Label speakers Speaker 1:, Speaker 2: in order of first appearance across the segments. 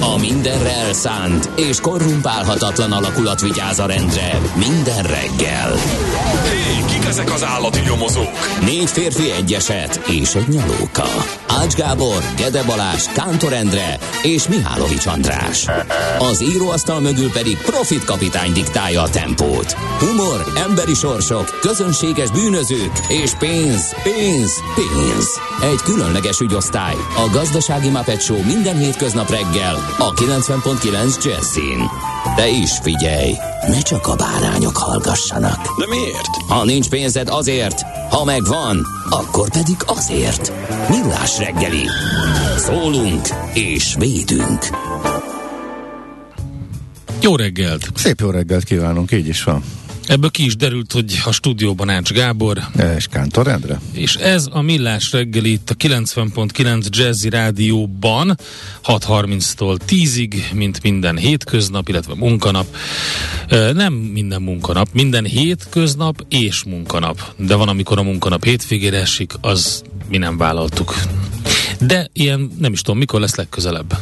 Speaker 1: A mindenre elszánt és korrumpálhatatlan alakulat vigyáz a rendre minden reggel.
Speaker 2: Hé, kik ezek az állati nyomozók?
Speaker 1: Négy férfi egyeset és egy nyalóka. Ács Gábor, Gede Balázs, Kántor Endre és Mihálovics András. Az íróasztal mögül pedig Profit kapitány diktálja a tempót. Humor, emberi sorsok, közönséges bűnözők és pénz, pénz, pénz. Egy különleges ügyosztály. A Gazdasági Muppet Show minden hétköznap reggel a 90.9 Jazzin. De is figyelj, ne csak a bárányok hallgassanak.
Speaker 2: De miért?
Speaker 1: Ha nincs pénzed azért, ha megvan, akkor pedig azért. Millás reggeli. Szólunk és védünk.
Speaker 3: Jó reggelt!
Speaker 4: Szép jó reggelt kívánunk, így is van.
Speaker 3: Ebből ki is derült, hogy a stúdióban Ács Gábor.
Speaker 4: És Kántor Endre.
Speaker 3: És ez a Millás reggeli itt a 90.9 Jazzy Rádióban 6.30-tól 10-ig, mint minden hétköznap, illetve munkanap. Nem minden munkanap, minden hétköznap és munkanap. De van, amikor a munkanap hétvégére esik, az mi nem vállaltuk. De ilyen nem is tudom, mikor lesz legközelebb.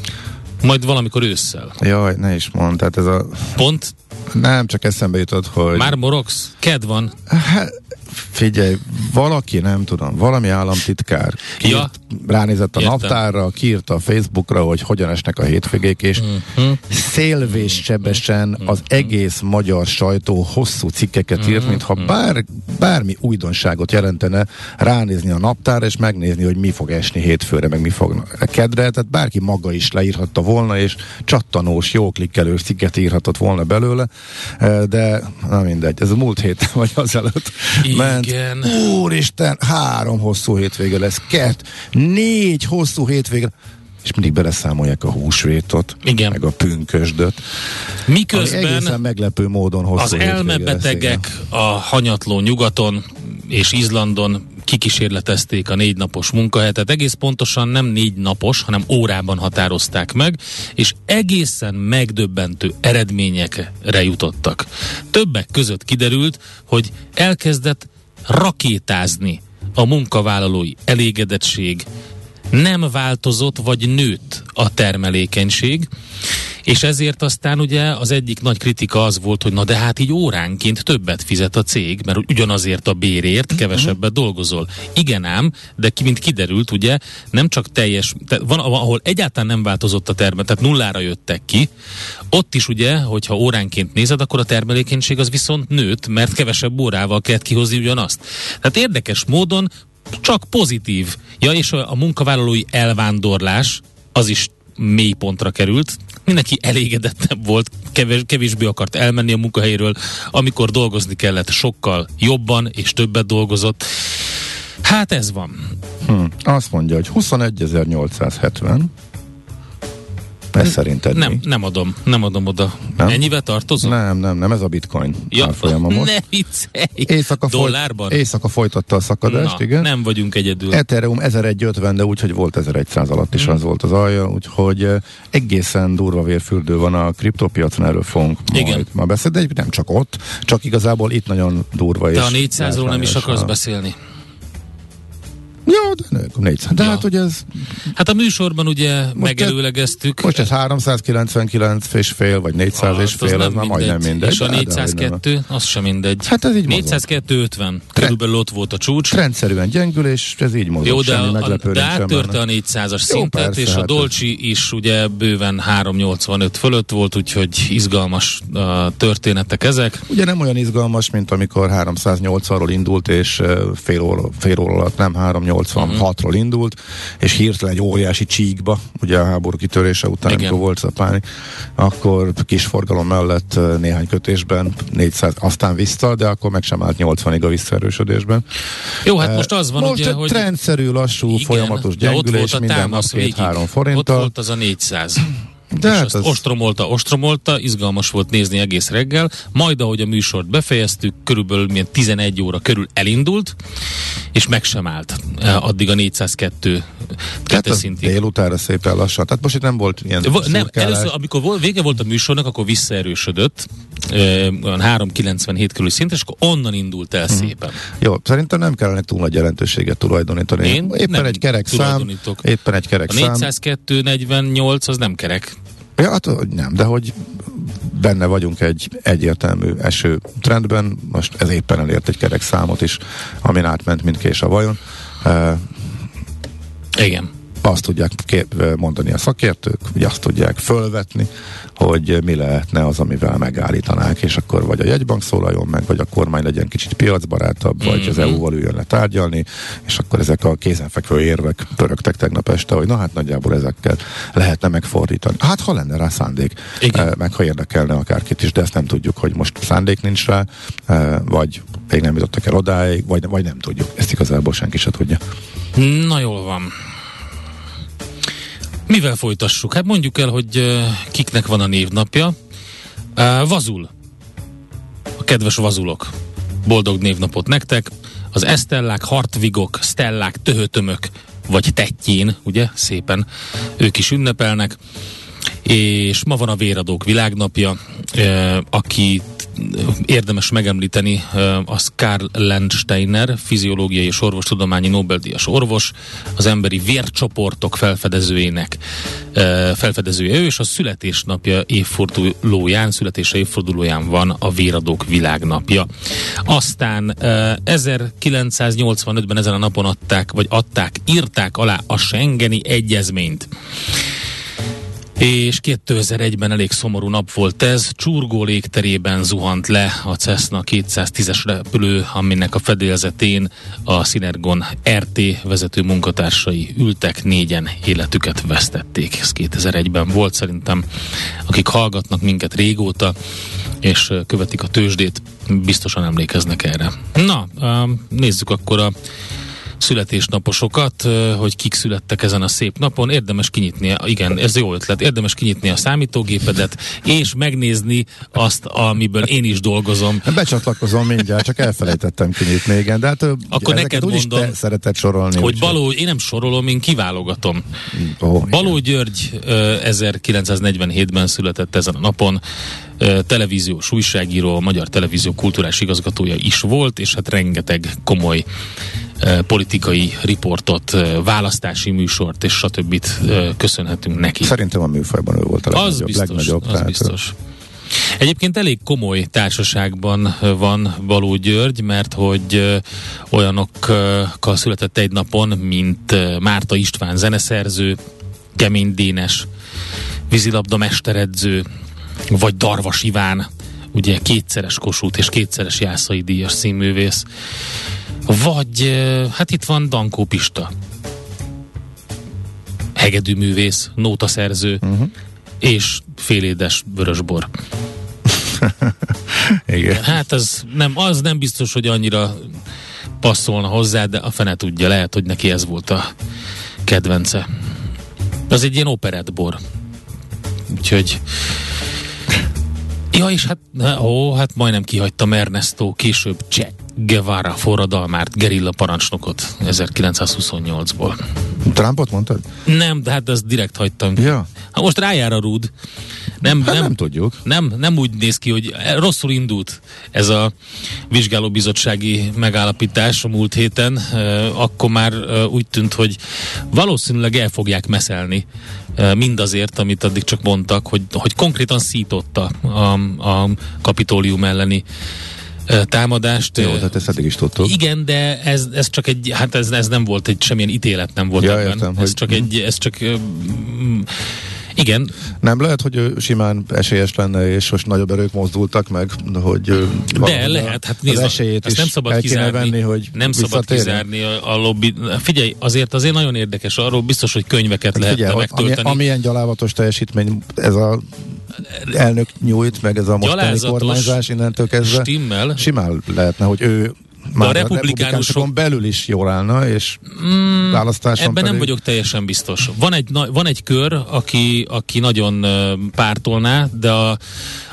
Speaker 3: Majd valamikor ősszel.
Speaker 4: Jaj, ne is mondd, tehát ez a...
Speaker 3: Pont?
Speaker 4: Nem, csak eszembe jutott, hogy...
Speaker 3: Már morogsz? Ked van?
Speaker 4: Hát, figyelj, valaki, nem tudom, valami államtitkár kírt, ja, ránézett a értem. naptárra, kiírta a Facebookra, hogy hogyan esnek a hétvégék, és uh-huh. szélvéssebesen uh-huh. az egész magyar sajtó hosszú cikkeket uh-huh. írt, mintha bár, bármi újdonságot jelentene ránézni a naptárra, és megnézni, hogy mi fog esni hétfőre, meg mi fog kedre, tehát bárki maga is leírhatta volna, és csattanós, jó klikkelős cikket írhatott volna belőle, de na mindegy, ez a múlt hét vagy azelőtt ment. Igen. Úristen, három hosszú hétvége lesz, kett, négy hosszú hétvége és mindig beleszámolják a húsvétot,
Speaker 3: Igen.
Speaker 4: meg a pünkösdöt.
Speaker 3: Miközben
Speaker 4: egészen meglepő módon hosszú
Speaker 3: az elmebetegek lesz, a hanyatló nyugaton és Izlandon kikísérletezték a négy napos munkahetet. Egész pontosan nem négy napos, hanem órában határozták meg, és egészen megdöbbentő eredményekre jutottak. Többek között kiderült, hogy elkezdett rakétázni a munkavállalói elégedettség, nem változott vagy nőtt a termelékenység, és ezért aztán ugye az egyik nagy kritika az volt, hogy na de hát így óránként többet fizet a cég, mert ugyanazért a bérért mhm. kevesebbet dolgozol. Igen ám, de ki, mint kiderült, ugye nem csak teljes, te, van, ahol egyáltalán nem változott a termel, tehát nullára jöttek ki, ott is ugye, hogyha óránként nézed, akkor a termelékenység az viszont nőtt, mert kevesebb órával kellett kihozni ugyanazt. Tehát érdekes módon csak pozitív. Ja, és a, a munkavállalói elvándorlás az is mély pontra került. Mindenki elégedettebb volt, kevés, kevésbé akart elmenni a munkahelyről, amikor dolgozni kellett, sokkal jobban és többet dolgozott. Hát ez van.
Speaker 4: Hm, azt mondja, hogy 21.870 ez szerinted
Speaker 3: Nem, mi? nem adom, nem adom oda. Nem? Ennyivel tartozom?
Speaker 4: Nem, nem, nem, ez a bitcoin
Speaker 3: ja, folyama most. Ne viccelj! Éjszaka Dollárban?
Speaker 4: Folyt, éjszaka folytatta a szakadást, Na, igen.
Speaker 3: nem vagyunk egyedül.
Speaker 4: Ethereum 1150, de úgy, hogy volt 1100 alatt is hmm. az volt az alja, úgyhogy egészen durva vérfürdő van a kriptopiacon, erről fogunk igen. majd ma beszélni, de nem csak ott, csak igazából itt nagyon durva.
Speaker 3: De a 400-ról nem is akarsz beszélni.
Speaker 4: Ja, de, ne, 400. De ja. hát ugye ez...
Speaker 3: Hát a műsorban ugye most megelőlegeztük.
Speaker 4: Most ez 399 és fél, vagy 400 ah, és fél, ez már majdnem mindegy.
Speaker 3: És a 402, az sem mindegy.
Speaker 4: Hát ez így
Speaker 3: 402 50, körülbelül ott volt a csúcs.
Speaker 4: Rendszerűen gyengül, és ez így mozog.
Speaker 3: Jó, de, a, de áttörte a 400-as szintet, persze, és a hát Dolcsi is ugye bőven 385 fölött volt, úgyhogy izgalmas uh, történetek ezek.
Speaker 4: Ugye nem olyan izgalmas, mint amikor 380-ról indult, és uh, fél óra, fél óra alatt nem 380 86-ról indult, és hirtelen egy óriási csíkba, ugye a háború kitörése után, Igen. amikor volt szapálni, akkor kis forgalom mellett néhány kötésben 400, aztán vissza, de akkor meg sem állt 80-ig a visszaerősödésben.
Speaker 3: Jó, hát most az van
Speaker 4: most
Speaker 3: ugye, hogy...
Speaker 4: trendszerű, lassú, Igen, folyamatos gyengülés, minden nap 2-3 forinttal.
Speaker 3: Ott volt az a 400 De és hát az... ostromolta, ostromolta, izgalmas volt nézni egész reggel, majd ahogy a műsort befejeztük, körülbelül milyen 11 óra körül elindult, és meg sem állt addig a 402
Speaker 4: Hát az délutára szépen lassan. Tehát most itt nem volt ilyen
Speaker 3: Va, Nem, először, amikor volt, vége volt a műsornak, akkor visszaerősödött, olyan 397 körül szint, és akkor onnan indult el hmm. szépen.
Speaker 4: Jó, szerintem nem kellene túl nagy jelentőséget tulajdonítani. Én éppen nem egy kerek szám. Éppen egy kerek
Speaker 3: a 402 48 az nem kerek.
Speaker 4: Ja, hát nem, de hogy benne vagyunk egy egyértelmű eső trendben, most ez éppen elért egy kerek számot is, amin átment mindkés a vajon. Uh,
Speaker 3: Igen
Speaker 4: azt tudják mondani a szakértők, hogy azt tudják fölvetni, hogy mi lehetne az, amivel megállítanák, és akkor vagy a jegybank szólaljon meg, vagy a kormány legyen kicsit piacbarátabb, mm-hmm. vagy az mhm. EU-val üljön le tárgyalni, és akkor ezek a kézenfekvő érvek pörögtek tegnap este, hogy na hát nagyjából ezekkel lehetne megfordítani. Hát ha lenne rá szándék, Igen. meg ha érdekelne akárkit is, de ezt nem tudjuk, hogy most szándék nincs rá, vagy még nem jutottak el odáig, vagy, vagy nem tudjuk. Ezt igazából senki se tudja.
Speaker 3: Na jól van. Mivel folytassuk? Hát mondjuk el, hogy kiknek van a névnapja. Vazul. A kedves vazulok. Boldog névnapot nektek. Az Esztellák, Hartvigok, Stellák, Töhötömök, vagy Tettyén, ugye, szépen ők is ünnepelnek. És ma van a Véradók világnapja, akit érdemes megemlíteni, az Karl Landsteiner, fiziológiai és orvostudományi Nobel-díjas orvos, az emberi vércsoportok felfedezőjének felfedezője ő, és a születésnapja évfordulóján, születése évfordulóján van a Véradók világnapja. Aztán 1985-ben ezen a napon adták, vagy adták, írták alá a Schengeni egyezményt és 2001-ben elég szomorú nap volt ez. Csurgó légterében zuhant le a Cessna 210-es repülő, aminek a fedélzetén a Synergon RT vezető munkatársai ültek, négyen életüket vesztették. Ez 2001-ben volt szerintem, akik hallgatnak minket régóta, és követik a tőzsdét, biztosan emlékeznek erre. Na, nézzük akkor a születésnaposokat, hogy kik születtek ezen a szép napon. Érdemes kinyitni, igen, ez jó ötlet, érdemes kinyitni a számítógépedet, és megnézni azt, amiből én is dolgozom.
Speaker 4: Becsatlakozom mindjárt, csak elfelejtettem kinyitni, igen, de hát
Speaker 3: Akkor neked mondom, te
Speaker 4: szeretett sorolni.
Speaker 3: Hogy Baló, én nem sorolom, én kiválogatom. Oh, Baló György 1947-ben született ezen a napon, televíziós újságíró, a Magyar Televízió kulturális igazgatója is volt, és hát rengeteg komoly politikai riportot, választási műsort és stb. köszönhetünk neki.
Speaker 4: Szerintem a műfajban ő volt a legnagyobb. Az biztos, legnagyobb,
Speaker 3: az biztos. Egyébként elég komoly társaságban van Baló György, mert hogy olyanokkal született egy napon, mint Márta István zeneszerző, Kemény Dénes, vízilabda mesteredző, vagy Darvas Iván, ugye kétszeres Kossuth és kétszeres Jászai díjas színművész, vagy hát itt van Dankó Pista, hegedűművész, nótaszerző, uh-huh. és félédes vörösbor.
Speaker 4: Igen.
Speaker 3: Hát az nem, az nem biztos, hogy annyira passzolna hozzá, de a fene tudja, lehet, hogy neki ez volt a kedvence. Az egy ilyen operettbor. Úgyhogy Ja, és hát, ó, hát majdnem kihagytam Ernesto, később Jack Guevara forradalmárt, gerilla parancsnokot 1928-ból.
Speaker 4: Trumpot mondtad?
Speaker 3: Nem, de hát ezt direkt hagytam.
Speaker 4: Ja.
Speaker 3: Ha most rájár a rúd. Nem,
Speaker 4: hát nem, nem tudjuk.
Speaker 3: Nem, nem úgy néz ki, hogy rosszul indult ez a vizsgálóbizottsági megállapítás a múlt héten. Akkor már úgy tűnt, hogy valószínűleg el fogják meszelni mindazért, amit addig csak mondtak, hogy, hogy konkrétan szította a, a kapitólium elleni támadást.
Speaker 4: Jó, tehát ezt eddig is tudtuk.
Speaker 3: Igen, de ez, ez csak egy, hát ez, ez nem volt egy, semmilyen ítélet nem volt
Speaker 4: ja, ebben. Értem,
Speaker 3: ez hogy... csak egy, ez csak mm, igen.
Speaker 4: Nem lehet, hogy ő simán esélyes lenne, és most nagyobb erők mozdultak meg, hogy
Speaker 3: De lehet, hát nézd, az
Speaker 4: esélyét is nem szabad kizárni, venni, hogy
Speaker 3: nem szabad kizárni a, a lobby. Figyelj, azért azért nagyon érdekes, arról biztos, hogy könyveket hát figyelj, megtölteni.
Speaker 4: Ami, amilyen gyalávatos teljesítmény ez a elnök nyújt, meg ez a mostani kormányzás innentől kezdve.
Speaker 3: Stimmel.
Speaker 4: Simán lehetne, hogy ő már a republikánusokon belül is jól állna, és mm, választáson
Speaker 3: Ebben
Speaker 4: pedig...
Speaker 3: nem vagyok teljesen biztos. Van egy, van egy kör, aki, aki nagyon pártolná, de a,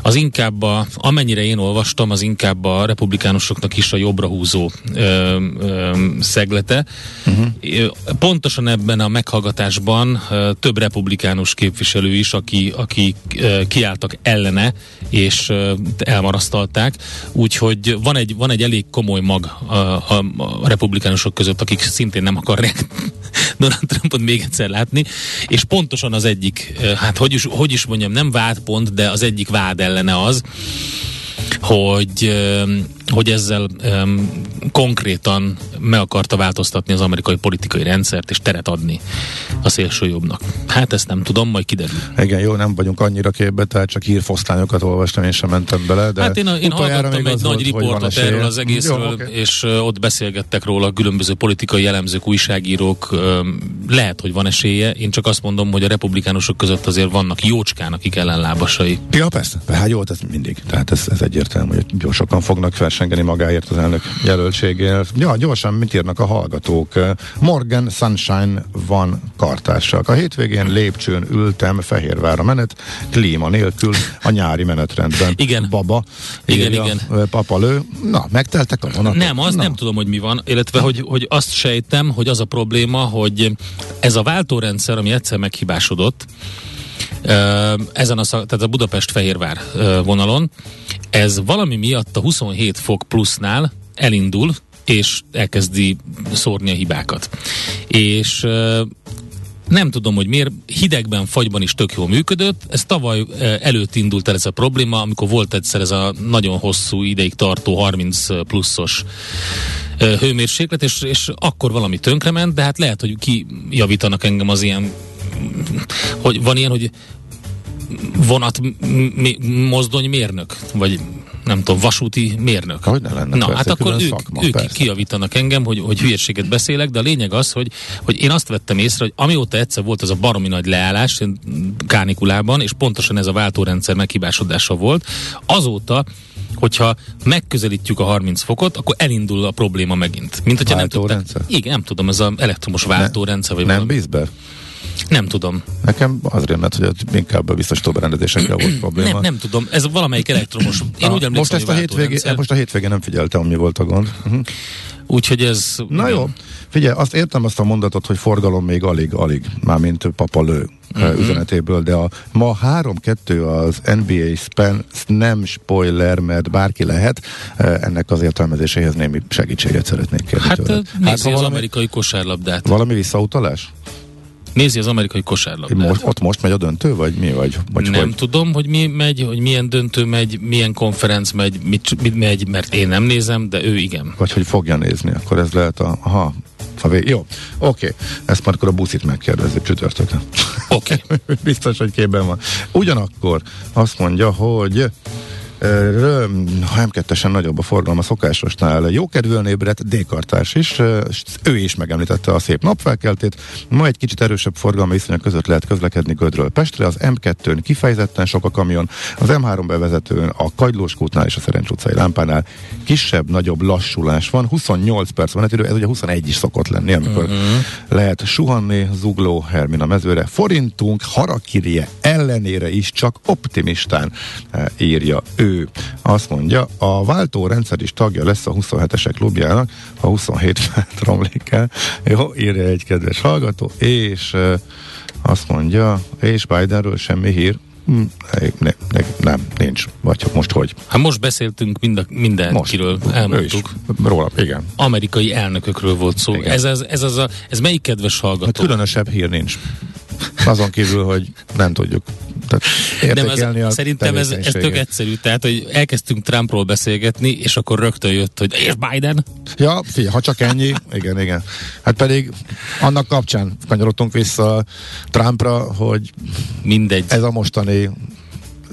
Speaker 3: az inkább, a, amennyire én olvastam, az inkább a republikánusoknak is a jobbra húzó ö, ö, szeglete. Uh-huh. Pontosan ebben a meghallgatásban ö, több republikánus képviselő is, aki, aki ö, kiálltak ellene, és ö, elmarasztalták, úgyhogy van egy, van egy elég komoly mag a, a, a republikánusok között, akik szintén nem akarják Donald Trumpot még egyszer látni, és pontosan az egyik, hát hogy is, hogy is mondjam, nem vádpont, de az egyik vád ellene az, hogy, hogy ezzel um, konkrétan meg akarta változtatni az amerikai politikai rendszert, és teret adni a szélsőjobbnak. Hát ezt nem tudom, majd kiderül.
Speaker 4: Igen, jó, nem vagyunk annyira képbe, tehát csak hírfosztányokat olvastam, én sem mentem bele, de
Speaker 3: Hát én, én hallgattam egy nagy riportot erről az egészről, jó, okay. és uh, ott beszélgettek róla különböző politikai jellemzők, újságírók, um, lehet, hogy van esélye, én csak azt mondom, hogy a republikánusok között azért vannak jócskán, akik ellenlábasai.
Speaker 4: Ja, persze, hát jó, ez mindig, tehát ez, ez egyértelmű, hogy gyorsokan fognak versengeni magáért az elnök jelöltségéért. Ja, gyorsan mit írnak a hallgatók? Morgan Sunshine van kartársak. A hétvégén lépcsőn ültem Fehérvára menet, klíma nélkül, a nyári menetrendben.
Speaker 3: Igen.
Speaker 4: Baba.
Speaker 3: Igen, igen.
Speaker 4: Papalő. Na, megteltek a vonatok?
Speaker 3: Nem, az
Speaker 4: Na.
Speaker 3: nem tudom, hogy mi van, illetve hogy, hogy azt sejtem, hogy az a probléma, hogy ez a váltórendszer, ami egyszer meghibásodott, ezen a, tehát a Budapest-Fehérvár vonalon, ez valami miatt a 27 fok plusznál elindul, és elkezdi szórni a hibákat. És nem tudom, hogy miért, hidegben, fagyban is tök jól működött. Ez tavaly előtt indult el ez a probléma, amikor volt egyszer ez a nagyon hosszú ideig tartó 30 pluszos hőmérséklet, és, és akkor valami tönkrement, de hát lehet, hogy kijavítanak engem az ilyen hogy van ilyen, hogy vonat mozdony mérnök, vagy nem tudom, vasúti mérnök.
Speaker 4: Hogy ne lenne,
Speaker 3: Na,
Speaker 4: persze,
Speaker 3: hát akkor ők,
Speaker 4: szakma,
Speaker 3: ők
Speaker 4: persze.
Speaker 3: kijavítanak engem, hogy, hogy hülyeséget beszélek, de a lényeg az, hogy, hogy én azt vettem észre, hogy amióta egyszer volt ez a baromi nagy leállás kánikulában, és pontosan ez a váltórendszer meghibásodása volt, azóta hogyha megközelítjük a 30 fokot, akkor elindul a probléma megint. Mint hogyha nem tudták, Igen, nem tudom, ez az elektromos váltórendszer. Vagy
Speaker 4: nem
Speaker 3: valami.
Speaker 4: bíz be?
Speaker 3: Nem tudom.
Speaker 4: Nekem az rémlett, hogy inkább a biztosító berendezésekkel volt probléma.
Speaker 3: Nem, nem tudom. Ez valamelyik elektromos. Én
Speaker 4: Ah,
Speaker 3: úgy emlékszem,
Speaker 4: most ezt a
Speaker 3: váltórendszer.
Speaker 4: most a hétvégén nem figyeltem, mi volt a gond. Uh-huh.
Speaker 3: Úgyhogy ez...
Speaker 4: Na jó, figyelj, azt értem azt a mondatot, hogy forgalom még alig, alig, mármint papa lő uh-huh. üzenetéből, de a ma 3-2 az NBA span, nem spoiler, mert bárki lehet, eh, ennek az értelmezéséhez némi segítséget szeretnék kérni
Speaker 3: Hát
Speaker 4: tőled.
Speaker 3: nézi
Speaker 4: ha
Speaker 3: az
Speaker 4: valami,
Speaker 3: amerikai kosárlabdát.
Speaker 4: valami visszautalás?
Speaker 3: Nézi az amerikai kosárlabdát.
Speaker 4: Most, ott most megy a döntő, vagy mi vagy? vagy
Speaker 3: nem
Speaker 4: hogy?
Speaker 3: tudom, hogy mi megy, hogy milyen döntő megy, milyen konferenc megy, mit, mit megy, mert én nem nézem, de ő igen.
Speaker 4: Vagy hogy fogja nézni, akkor ez lehet a... Aha, a vég. Jó, oké. Ezt majd akkor a buszit megkérdezzük csütörtökön.
Speaker 3: Oké.
Speaker 4: Biztos, hogy képben van. Ugyanakkor azt mondja, hogy Ö, M2-esen nagyobb a forgalom a szokásosnál. Jókedvűen ébredt D-kartárs is, ő is megemlítette a szép napfelkeltét. Ma egy kicsit erősebb forgalmi viszonyok között lehet közlekedni Gödről Pestre, az M2-n kifejezetten sok a kamion, az M3 bevezetőn a Kagylós kútnál és a Szerencs utcai lámpánál kisebb, nagyobb lassulás van, 28 perc menetidő, ez ugye 21 is szokott lenni, amikor uh-huh. lehet suhanni, zugló, Hermina mezőre. Forintunk harakirje ellenére is csak optimistán írja ő. Azt mondja, a váltórendszer is tagja lesz a 27-esek klubjának, ha 27 felt romlik el. Jó, írja egy kedves hallgató, és azt mondja, és Bidenről semmi hír, Hm, ne, ne, nem, nincs. Vagy most hogy?
Speaker 3: Hát most beszéltünk mind a, mindenkiről,
Speaker 4: Ő is.
Speaker 3: elmondtuk.
Speaker 4: Róla, igen.
Speaker 3: Amerikai elnökökről volt szó.
Speaker 4: Igen.
Speaker 3: Ez, az, ez, az a, ez melyik kedves
Speaker 4: Hát
Speaker 3: hallgató?
Speaker 4: különösebb hír nincs. Azon kívül, hogy nem tudjuk tehát
Speaker 3: Nem, ez,
Speaker 4: a
Speaker 3: szerintem ez, ez tök egyszerű. Tehát, hogy elkezdtünk Trumpról beszélgetni, és akkor rögtön jött, hogy és Biden?
Speaker 4: Ja, figyelj, ha csak ennyi, igen, igen. Hát pedig annak kapcsán kanyarodtunk vissza Trumpra, hogy
Speaker 3: Mindegy.
Speaker 4: ez a mostani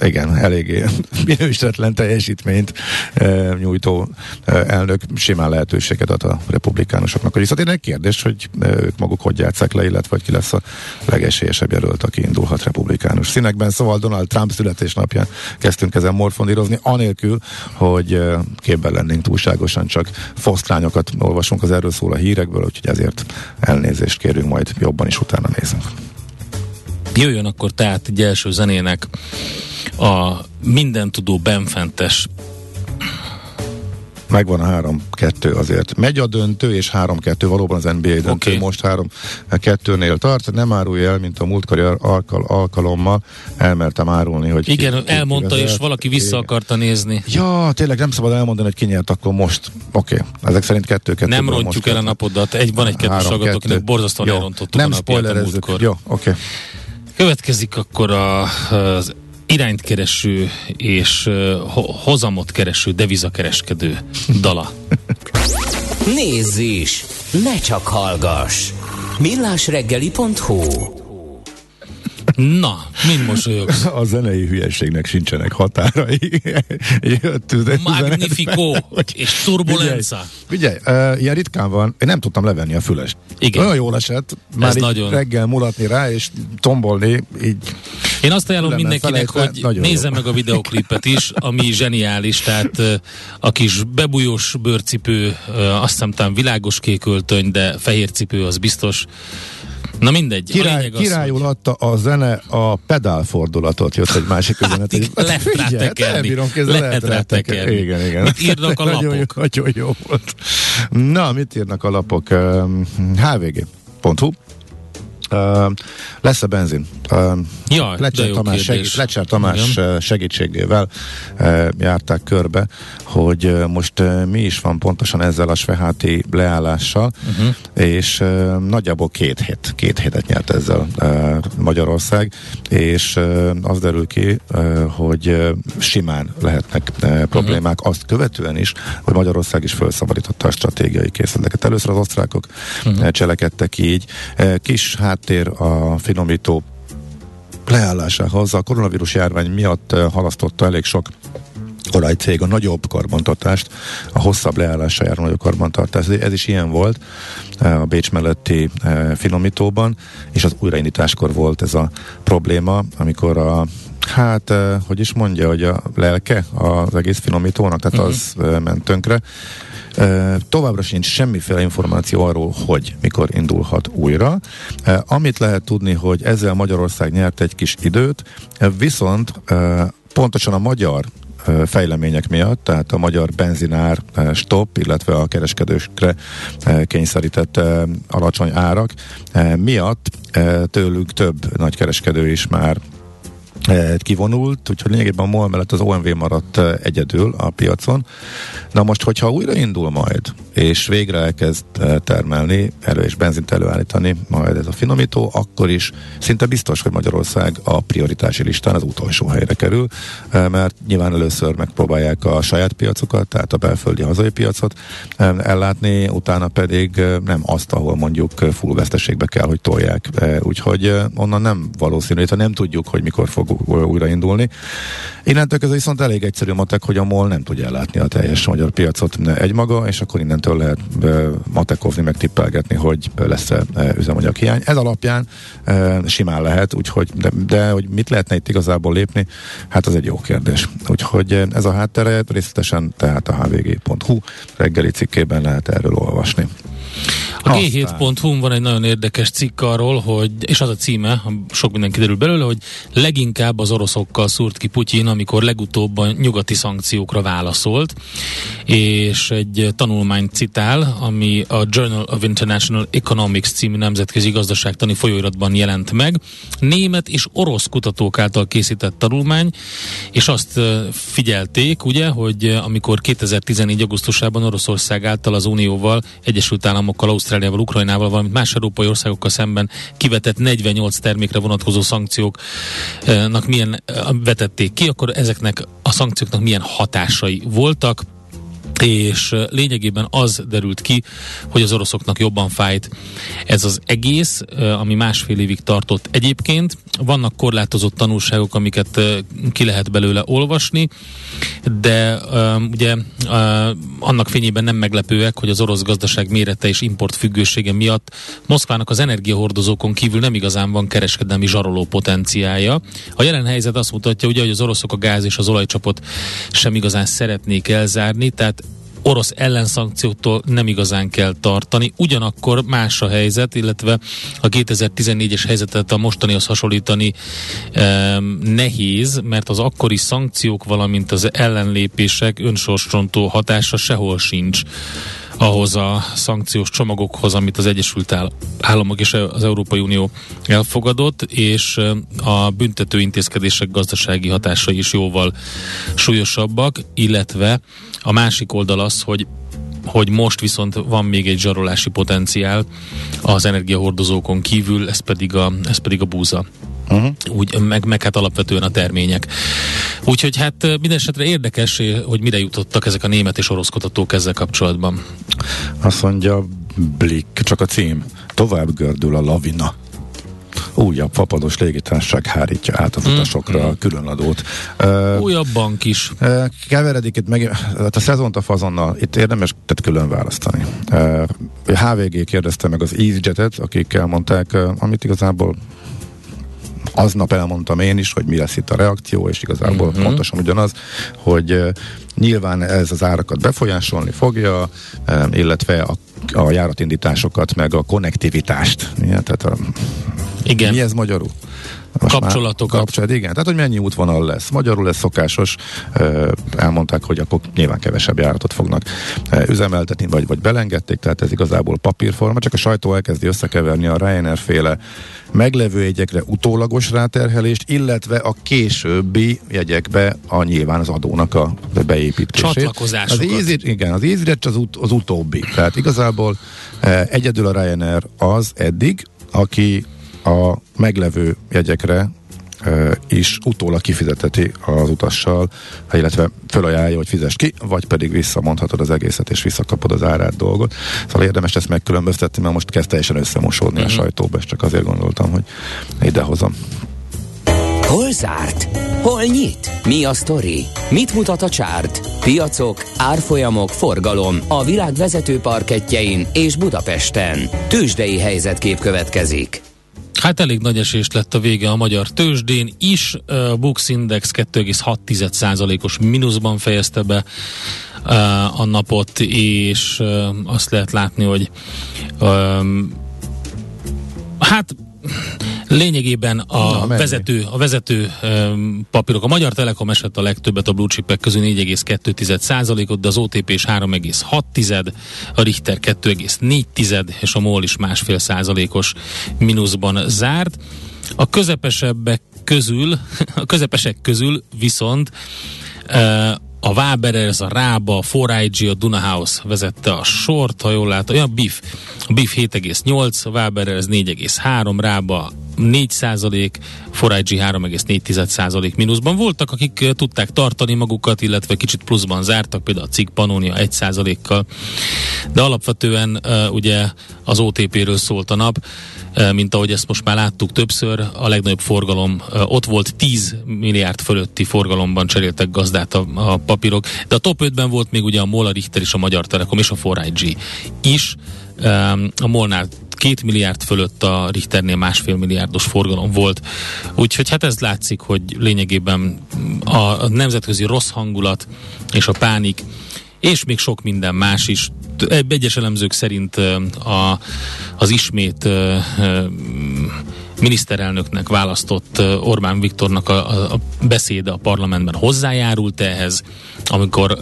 Speaker 4: igen, eléggé minősítetlen teljesítményt e, nyújtó e, elnök simán lehetőséget ad a republikánusoknak. Hogy egy kérdés, hogy ők maguk hogy játszák le, illetve hogy ki lesz a legesélyesebb jelölt, aki indulhat republikánus színekben. Szóval Donald Trump születésnapján kezdtünk ezen morfondírozni, anélkül, hogy képben lennénk túlságosan, csak fosztrányokat olvasunk az erről szól a hírekből, úgyhogy ezért elnézést kérünk, majd jobban is utána nézünk.
Speaker 3: Jöjjön akkor tehát egy első zenének a mindentudó benfentes
Speaker 4: megvan a három-kettő azért. Megy a döntő, és három-kettő valóban az NBA döntő okay. most három-kettőnél tart. Nem árulja el, mint a múltkori alkal, alkalommal. Elmertem árulni, hogy
Speaker 3: Igen, ki, elmondta, ki és valaki vissza akarta nézni.
Speaker 4: Ja, tényleg nem szabad elmondani, hogy ki nyert akkor most. Oké, okay. ezek szerint kettő-kettő.
Speaker 3: Nem rontjuk el a napodat. Egy, van egy kettős hallgató, akinek borzasztóan elrontottuk
Speaker 4: nem spoilerezzük. Jó, oké. Okay.
Speaker 3: Következik akkor a, az irányt kereső és hozamot kereső devizakereskedő dala.
Speaker 1: Nézz is! Ne csak hallgass! millásreggeli.hu
Speaker 3: Na, mind mosolyogsz?
Speaker 4: A zenei hülyeségnek sincsenek határai.
Speaker 3: Jött Magnifico és turbulenza.
Speaker 4: Uh, ilyen ritkán van, én nem tudtam levenni a fülest.
Speaker 3: Igen.
Speaker 4: Olyan jól esett, már nagyon... reggel mulatni rá, és tombolni, így
Speaker 3: én azt ajánlom mindenkinek, felejtve, hogy nézze jó. meg a videoklipet is, ami zseniális, tehát a kis bebújós bőrcipő, azt hiszem világos kék öltöny, de fehér cipő az biztos. Na mindegy.
Speaker 4: Király, királyul adta a zene a pedálfordulatot, jött egy másik üzenet.
Speaker 3: Hát, lehet rátekerni. Lehet rátekerni.
Speaker 4: Igen, igen.
Speaker 3: Mit írnak a lapok?
Speaker 4: nagyon, nagyon jó volt. Na, mit írnak a lapok? hvg.hu Uh, lesz a benzin. Uh,
Speaker 3: ja,
Speaker 4: Lecser Tamás, segít, Lecser Tamás Igen. segítségével uh, járták körbe, hogy uh, most uh, mi is van pontosan ezzel a Sveháti leállással, uh-huh. és uh, nagyjából két hét, két hétet nyert ezzel uh, Magyarország, és uh, az derül ki, uh, hogy uh, simán lehetnek uh, problémák uh-huh. azt követően is, hogy Magyarország is felszabadította a stratégiai készleteket. Először az osztrákok uh-huh. cselekedtek így. Uh, kis hát háttér a finomító leállásához. A koronavírus járvány miatt halasztotta elég sok olajcég a nagyobb karbantartást, a hosszabb leállásra járó nagyobb karbantartást. Ez, ez is ilyen volt a Bécs melletti finomítóban, és az újraindításkor volt ez a probléma, amikor a Hát, hogy is mondja, hogy a lelke az egész finomítónak, tehát uh-huh. az ment tönkre. Továbbra sincs semmiféle információ arról, hogy mikor indulhat újra. Amit lehet tudni, hogy ezzel Magyarország nyert egy kis időt, viszont pontosan a magyar fejlemények miatt, tehát a magyar benzinár stop, illetve a kereskedőkre kényszerített alacsony árak miatt tőlünk több nagy kereskedő is már kivonult, úgyhogy lényegében a MOL mellett az OMV maradt eh, egyedül a piacon. Na most, hogyha újraindul majd, és végre elkezd eh, termelni, elő és benzint előállítani majd ez a finomító, akkor is szinte biztos, hogy Magyarország a prioritási listán az utolsó helyre kerül, mert nyilván először megpróbálják a saját piacokat, tehát a belföldi hazai piacot ellátni, utána pedig nem azt, ahol mondjuk full veszteségbe kell, hogy tolják. Úgyhogy onnan nem valószínű, illetve nem tudjuk, hogy mikor fog újraindulni. Innentől kezdve viszont elég egyszerű matek, hogy a MOL nem tudja ellátni a teljes magyar piacot egymaga, és akkor innentől lehet matekozni, meg tippelgetni, hogy lesz-e üzemanyag hiány. Ez alapján simán lehet, úgyhogy, de, de hogy mit lehetne itt igazából lépni, hát az egy jó kérdés. Úgyhogy ez a háttere részletesen tehát a hvg.hu reggeli cikkében lehet erről olvasni.
Speaker 3: A g7.hu van egy nagyon érdekes cikk arról, hogy, és az a címe, sok minden kiderül belőle, hogy leginkább az oroszokkal szúrt ki Putyin, amikor legutóbb a nyugati szankciókra válaszolt, és egy tanulmányt citál, ami a Journal of International Economics című nemzetközi gazdaságtani folyóiratban jelent meg. Német és orosz kutatók által készített tanulmány, és azt figyelték, ugye, hogy amikor 2014. augusztusában Oroszország által az Unióval, Egyesült Államokkal, Ausztráliával, Ukrajnával, valamint más európai országokkal szemben kivetett 48 termékre vonatkozó szankcióknak milyen vetették ki, akkor ezeknek a szankcióknak milyen hatásai voltak és lényegében az derült ki, hogy az oroszoknak jobban fájt ez az egész, ami másfél évig tartott egyébként. Vannak korlátozott tanulságok, amiket ki lehet belőle olvasni, de ugye annak fényében nem meglepőek, hogy az orosz gazdaság mérete és import függősége miatt Moszkvának az energiahordozókon kívül nem igazán van kereskedelmi zsaroló potenciája. A jelen helyzet azt mutatja, ugye, hogy az oroszok a gáz és az olajcsapot sem igazán szeretnék elzárni, tehát orosz ellenszankcióktól nem igazán kell tartani. Ugyanakkor más a helyzet, illetve a 2014-es helyzetet a mostanihoz hasonlítani e, nehéz, mert az akkori szankciók, valamint az ellenlépések önsorsrontó hatása sehol sincs ahhoz a szankciós csomagokhoz, amit az Egyesült Államok és az Európai Unió elfogadott, és a büntető intézkedések gazdasági hatásai is jóval súlyosabbak, illetve a másik oldal az, hogy hogy most viszont van még egy zsarolási potenciál az energiahordozókon kívül, ez pedig a, ez pedig a búza. Uh-huh. Úgy, meg, meg hát alapvetően a termények. Úgyhogy hát minden esetre érdekes, hogy mire jutottak ezek a német és orosz kutatók ezzel kapcsolatban.
Speaker 4: Azt mondja Blick, csak a cím. Tovább gördül a lavina újabb fapados légitársaság hárítja át az utasokra mm. a különadót.
Speaker 3: Uh, Újabb bank is. Uh,
Speaker 4: keveredik itt meg, hát a szezont a fazonnal, itt érdemes tehát külön választani. Uh, HVG kérdezte meg az EasyJet-et, akik elmondták, uh, amit igazából aznap elmondtam én is, hogy mi lesz itt a reakció, és igazából uh-huh. pontosan ugyanaz, hogy nyilván ez az árakat befolyásolni fogja, illetve a, a járatindításokat, meg a konnektivitást. Ja, tehát a,
Speaker 3: Igen.
Speaker 4: Mi ez magyarul?
Speaker 3: Most kapcsolatokat.
Speaker 4: Kapcsolat, igen. Tehát, hogy mennyi útvonal lesz. Magyarul ez szokásos. Elmondták, hogy akkor nyilván kevesebb járatot fognak üzemeltetni, vagy, vagy belengedték, tehát ez igazából papírforma, csak a sajtó elkezdi összekeverni a Ryanair féle meglevő jegyekre utólagos ráterhelést, illetve a későbbi jegyekbe a nyilván az adónak a beépítését.
Speaker 3: Csatlakozásokat.
Speaker 4: Az Easy, igen, az EasyJet az, ut, az utóbbi. Tehát igazából egyedül a Ryanair az eddig, aki a meglevő jegyekre is utólag kifizeteti az utassal, illetve fölajánlja, hogy fizes ki, vagy pedig visszamondhatod az egészet, és visszakapod az árát dolgot. Szóval érdemes ezt megkülönböztetni, mert most kezd teljesen összemosódni a mhm. sajtóba, és csak azért gondoltam, hogy idehozom.
Speaker 1: Hol zárt? Hol nyit? Mi a sztori? Mit mutat a csárt? Piacok, árfolyamok, forgalom a világ vezető parketjein és Budapesten. Tősdei helyzetkép következik.
Speaker 3: Hát elég nagy esés lett a vége a magyar tőzsdén is. A Bux Index 2,6%-os mínuszban fejezte be a napot, és azt lehet látni, hogy hát Lényegében a Na, vezető, a vezető um, papírok, a Magyar Telekom esett a legtöbbet a blue chipek közül 4,2%-ot, de az OTP is 3,6, a Richter 2,4 és a MOL is másfél százalékos mínuszban zárt. A közepesebbek közül, a közepesek közül viszont uh, a Waberers, a Rába, a 4IG, a Dunahouse vezette a sort, ha jól látom, ja, a BIF, a BIF 7,8, a Waberers 4,3, Rába 4 százalék, 4IG 3,4 százalék mínuszban. Voltak, akik tudták tartani magukat, illetve kicsit pluszban zártak, például a cikk Pannonia 1 százalékkal, de alapvetően ugye az OTP-ről szólt a nap, mint ahogy ezt most már láttuk többször, a legnagyobb forgalom ott volt 10 milliárd fölötti forgalomban cseréltek gazdát a, a papírok, de a top 5-ben volt még ugye a Mola Richter és a Magyar Telekom és a 4IG is, a Molnál két milliárd fölött a Richternél másfél milliárdos forgalom volt. Úgyhogy hát ez látszik, hogy lényegében a, a nemzetközi rossz hangulat és a pánik és még sok minden más is. Egyes elemzők szerint a, az ismét miniszterelnöknek választott Orbán Viktornak a, a beszéde a parlamentben hozzájárult ehhez, amikor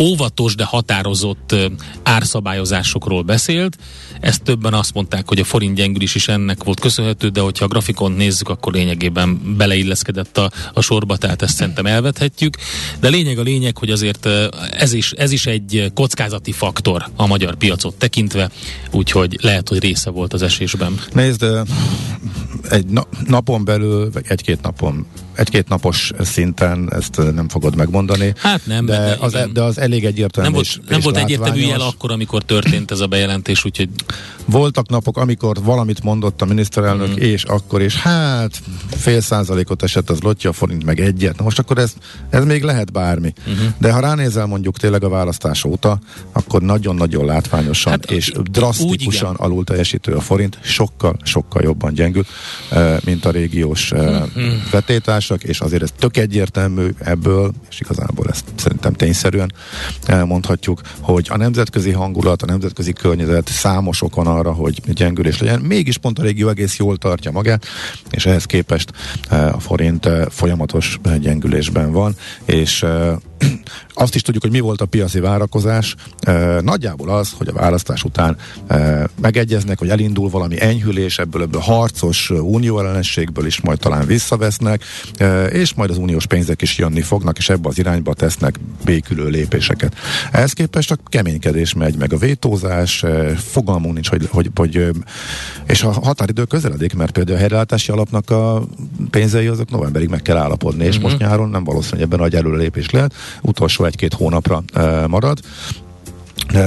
Speaker 3: óvatos, de határozott árszabályozásokról beszélt. Ezt többen azt mondták, hogy a forint gyengülés is ennek volt köszönhető, de hogyha a grafikon nézzük, akkor lényegében beleilleszkedett a, a sorba, tehát ezt szerintem elvethetjük. De lényeg a lényeg, hogy azért ez is, ez is egy kockázati faktor a magyar piacot tekintve, úgyhogy lehet, hogy része volt az esésben.
Speaker 4: Nézd, egy na- napon belül, vagy egy-két napon egy-két napos szinten ezt nem fogod megmondani.
Speaker 3: Hát nem,
Speaker 4: de, de, az, e- de az elég egyértelmű.
Speaker 3: Nem volt,
Speaker 4: és,
Speaker 3: nem
Speaker 4: és
Speaker 3: volt egyértelmű jel akkor, amikor történt ez a bejelentés, úgyhogy
Speaker 4: Voltak napok, amikor valamit mondott a miniszterelnök, mm. és akkor is, hát fél százalékot esett az lotja forint, meg egyet. Na most akkor ez, ez még lehet bármi.
Speaker 3: Mhm.
Speaker 4: Uh-huh. De ha ránézel mondjuk tényleg a választás óta, akkor nagyon-nagyon látványosan
Speaker 3: Hát,
Speaker 4: és drasztikusan alul teljesítő a forint, sokkal, sokkal jobban gyengül, mint a régiós eh,
Speaker 3: Mhm.
Speaker 4: Vetétársak, és azért ez tök egyértelmű ebből, és igazából ezt szerintem tényszerűen mondhatjuk, hogy a nemzetközi hangulat, a nemzetközi környezet számos ok van arra, hogy gyengülés legyen. Mégis pont a régió egész jól tartja magát, és ehhez képest eh, a forint eh, folyamatos eh, gyengülésben van, és azt is tudjuk, hogy mi volt a piaci várakozás. Nagyjából az, hogy a választás után megegyeznek, hogy elindul valami enyhülés, ebből, ebből harcos eh, unióellenességből is majd talán visszavesznek, és majd az uniós pénzek is jönni fognak, és ebbe az irányba tesznek békülő lépéseket. Ehhez képest a keménykedés megy, meg a vétózás, fogalmunk nincs, hogy, hogy, hogy és a határidő közeledik, mert például a helyreállítási alapnak a pénzei azok novemberig meg kell állapodni, és most nyáron nem valószínű, hogy ebben nagy előrelépés lehet, utolsó egy-két hónapra marad.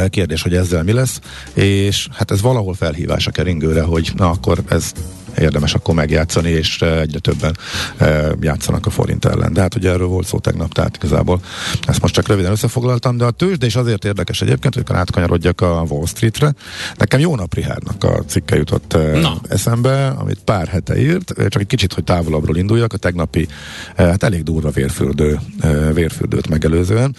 Speaker 4: Kérdés, hogy ezzel mi lesz, és hát ez valahol felhívás a keringőre, hogy na akkor ez érdemes akkor megjátszani, és eh, egyre többen eh, játszanak a forint ellen. De hát ugye erről volt szó tegnap, tehát igazából ezt most csak röviden összefoglaltam, de a tőzsde is azért érdekes egyébként, hogy átkanyarodjak a Wall Streetre. Nekem jó Rihárnak a cikke jutott eh,
Speaker 3: Na.
Speaker 4: eszembe, amit pár hete írt, csak egy kicsit, hogy távolabbról induljak, a tegnapi, hát elég durva vérfürdő, vérfürdőt megelőzően.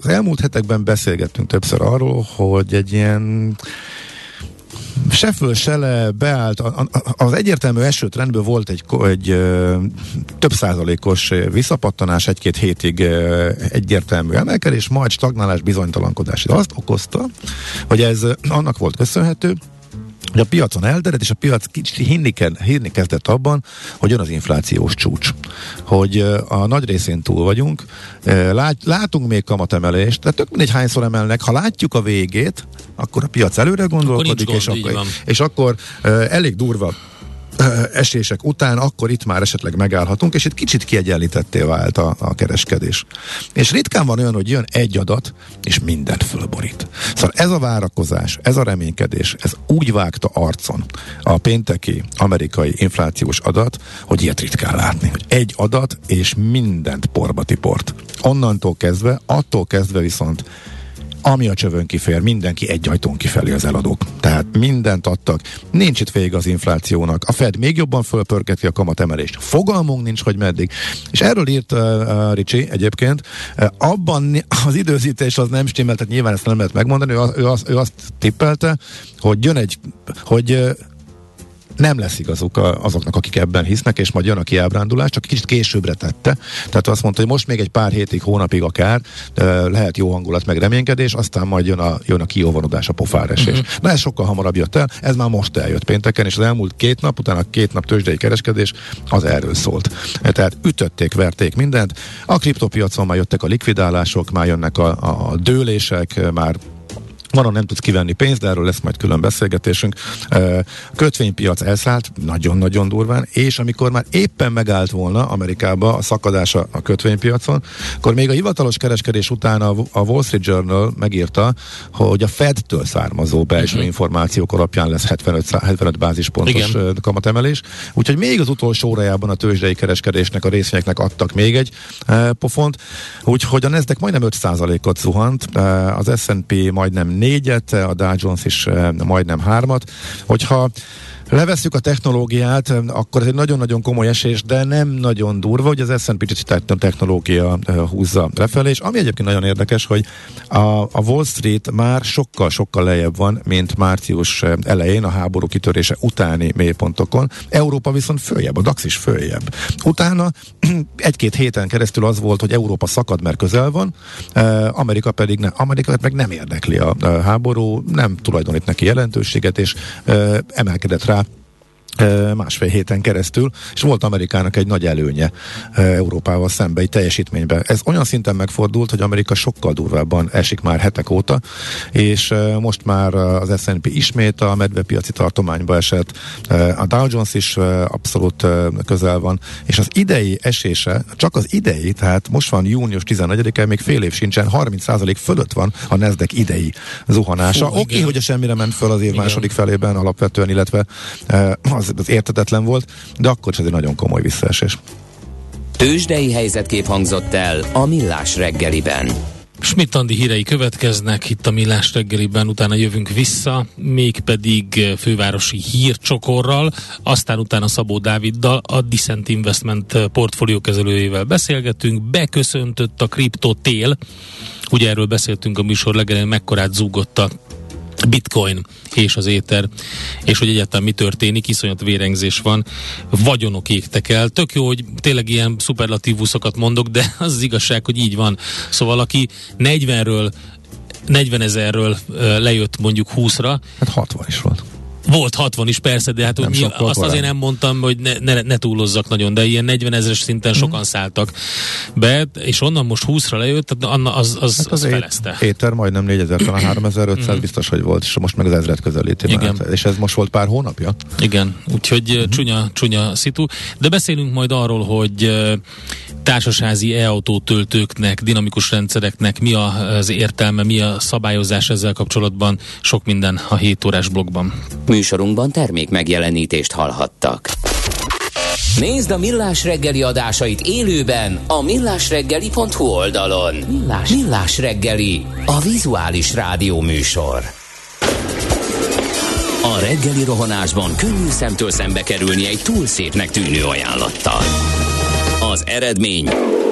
Speaker 4: Az elmúlt hetekben beszélgettünk többször arról, hogy egy ilyen se föl, se le beállt. Az egyértelmű esőtrendből volt egy, egy több százalékos visszapattanás, egy-két hétig egyértelmű emelkedés, majd stagnálás, bizonytalankodás. De azt okozta, hogy ez annak volt köszönhető, hogy a piacon elterjedt, és a piac kicsit hinni, ke- hinni kezdett abban, hogy jön az inflációs csúcs. Hogy a nagy részén túl vagyunk, lát, látunk még kamatemelést, tehát tök mindegy hányszor emelnek, ha látjuk a végét, akkor a piac előre gondolkodik, és,
Speaker 3: gond, így
Speaker 4: akkor, és akkor elég durva esések után, akkor itt már esetleg megállhatunk, és itt kicsit kiegyenlítetté vált a, a kereskedés. És ritkán van olyan, hogy jön egy adat, és mindent fölborít. Szóval ez a várakozás, ez a reménykedés, ez úgy vágta arcon a pénteki amerikai inflációs adat, hogy ilyet ritkán látni. Hogy egy adat, és mindent porba tiport. Onnantól kezdve, attól kezdve viszont ami a csövön kifér, mindenki egy ajtón kifelé az eladók. Tehát mindent adtak. Nincs itt vége az inflációnak. A Fed még jobban fölpörgeti a kamatemelést. Fogalmunk nincs, hogy meddig. És erről írt uh, uh, Ricsi egyébként. Uh, abban az időzítés az nem stimmel, tehát nyilván ezt nem lehet megmondani. Ő, az- ő, azt, ő azt tippelte, hogy jön egy, hogy uh, nem lesz igazuk azoknak, akik ebben hisznek, és majd jön a kiábrándulás, csak kicsit későbbre tette. Tehát azt mondta, hogy most még egy pár hétig, hónapig akár lehet jó hangulat, meg reménykedés, aztán majd jön a, jön a kióvanodás, a pofáresés.
Speaker 3: Mhm.
Speaker 4: Uh-huh. Na ez sokkal hamarabb jött el, ez már most eljött pénteken, és az elmúlt két nap, utána két nap tőzsdei kereskedés, az erről szólt. Tehát ütötték, verték mindent. A kriptopiacon már jöttek a likvidálások, már jönnek a, a dőlések, már van, nem tudsz kivenni pénzt, de erről lesz majd külön beszélgetésünk. Kötvénypiac elszállt, nagyon-nagyon durván, és amikor már éppen megállt volna Amerikába a szakadása a kötvénypiacon, akkor még a hivatalos kereskedés után a Wall Street Journal megírta, hogy a Fed-től származó belső uh-huh. információk alapján lesz 75, szá- 75 bázispontos
Speaker 3: Igen.
Speaker 4: kamatemelés. Úgyhogy még az utolsó órájában a tőzsdei kereskedésnek a részvényeknek adtak még egy pofont. Úgyhogy a Nasdaq majdnem 5%-ot zuhant, az S&P majdnem 4-et, a Dow Jones is e, majdnem 3-at. Hogyha levesszük a technológiát, akkor ez egy nagyon-nagyon komoly esés, de nem nagyon durva, hogy az S&P te- technológia húzza lefelé, és ami egyébként nagyon érdekes, hogy a, a Wall Street már sokkal-sokkal lejjebb van, mint március elején a háború kitörése utáni mélypontokon. Európa viszont följebb, a DAX is följebb. Utána egy-két héten keresztül az volt, hogy Európa szakad, mert közel van, Amerika pedig ne, Amerika meg nem érdekli a, háború, nem tulajdonít neki jelentőséget, és emelkedett rá másfél héten keresztül, és volt Amerikának egy nagy előnye Európával szembe egy teljesítményben. Ez olyan szinten megfordult, hogy Amerika sokkal durvábban esik már hetek óta, és most már az S&P ismét a medvepiaci tartományba esett, a Dow Jones is abszolút közel van, és az idei esése, csak az idei, tehát most van június 14-e, még fél év sincsen, 30% fölött van a Nasdaq idei zuhanása. Oké, okay, hogy a semmire ment föl az év igen. második felében alapvetően, illetve az, az értetetlen volt, de akkor is ez egy nagyon komoly visszaesés.
Speaker 1: Tőzsdei helyzetkép hangzott el a Millás reggeliben.
Speaker 3: Schmidt Andi hírei következnek itt a Millás reggeliben, utána jövünk vissza, mégpedig fővárosi hírcsokorral, aztán utána Szabó Dáviddal, a Dissent Investment portfólió kezelőjével beszélgetünk, beköszöntött a kripto tél, ugye erről beszéltünk a műsor legelején, mekkorát zúgott a bitcoin és az éter, és hogy egyáltalán mi történik, iszonyat vérengzés van, vagyonok égtek el. Tök jó, hogy tényleg ilyen szuperlatívuszokat mondok, de az az igazság, hogy így van. Szóval aki 40-ről 40 ezerről lejött mondjuk 20-ra.
Speaker 4: Hát 60 is volt.
Speaker 3: Volt 60 is persze, de hát nem mi, azt korán. azért nem mondtam, hogy ne, ne, ne túlozzak nagyon, de ilyen 40 ezeres szinten mm. sokan szálltak be, és onnan most 20-ra lejött, Anna az, az, hát az, az felezte.
Speaker 4: Éter majdnem 4000, talán 3500 mm. biztos, hogy volt, és most meg az ezret közelíti. Igen. Már. És ez most volt pár hónapja?
Speaker 3: Igen, úgyhogy mm. csúnya, csúnya szitu. De beszélünk majd arról, hogy társasházi e-autó töltőknek, dinamikus rendszereknek mi az értelme, mi a szabályozás ezzel kapcsolatban, sok minden a 7 órás blogban.
Speaker 1: Műsorunkban termék megjelenítést hallhattak. Nézd a Millás reggeli adásait élőben a millásreggeli.hu oldalon. Millás, Millás reggeli, a vizuális rádió műsor. A reggeli rohanásban könnyű szemtől szembe kerülni egy túl szépnek tűnő ajánlattal. Az eredmény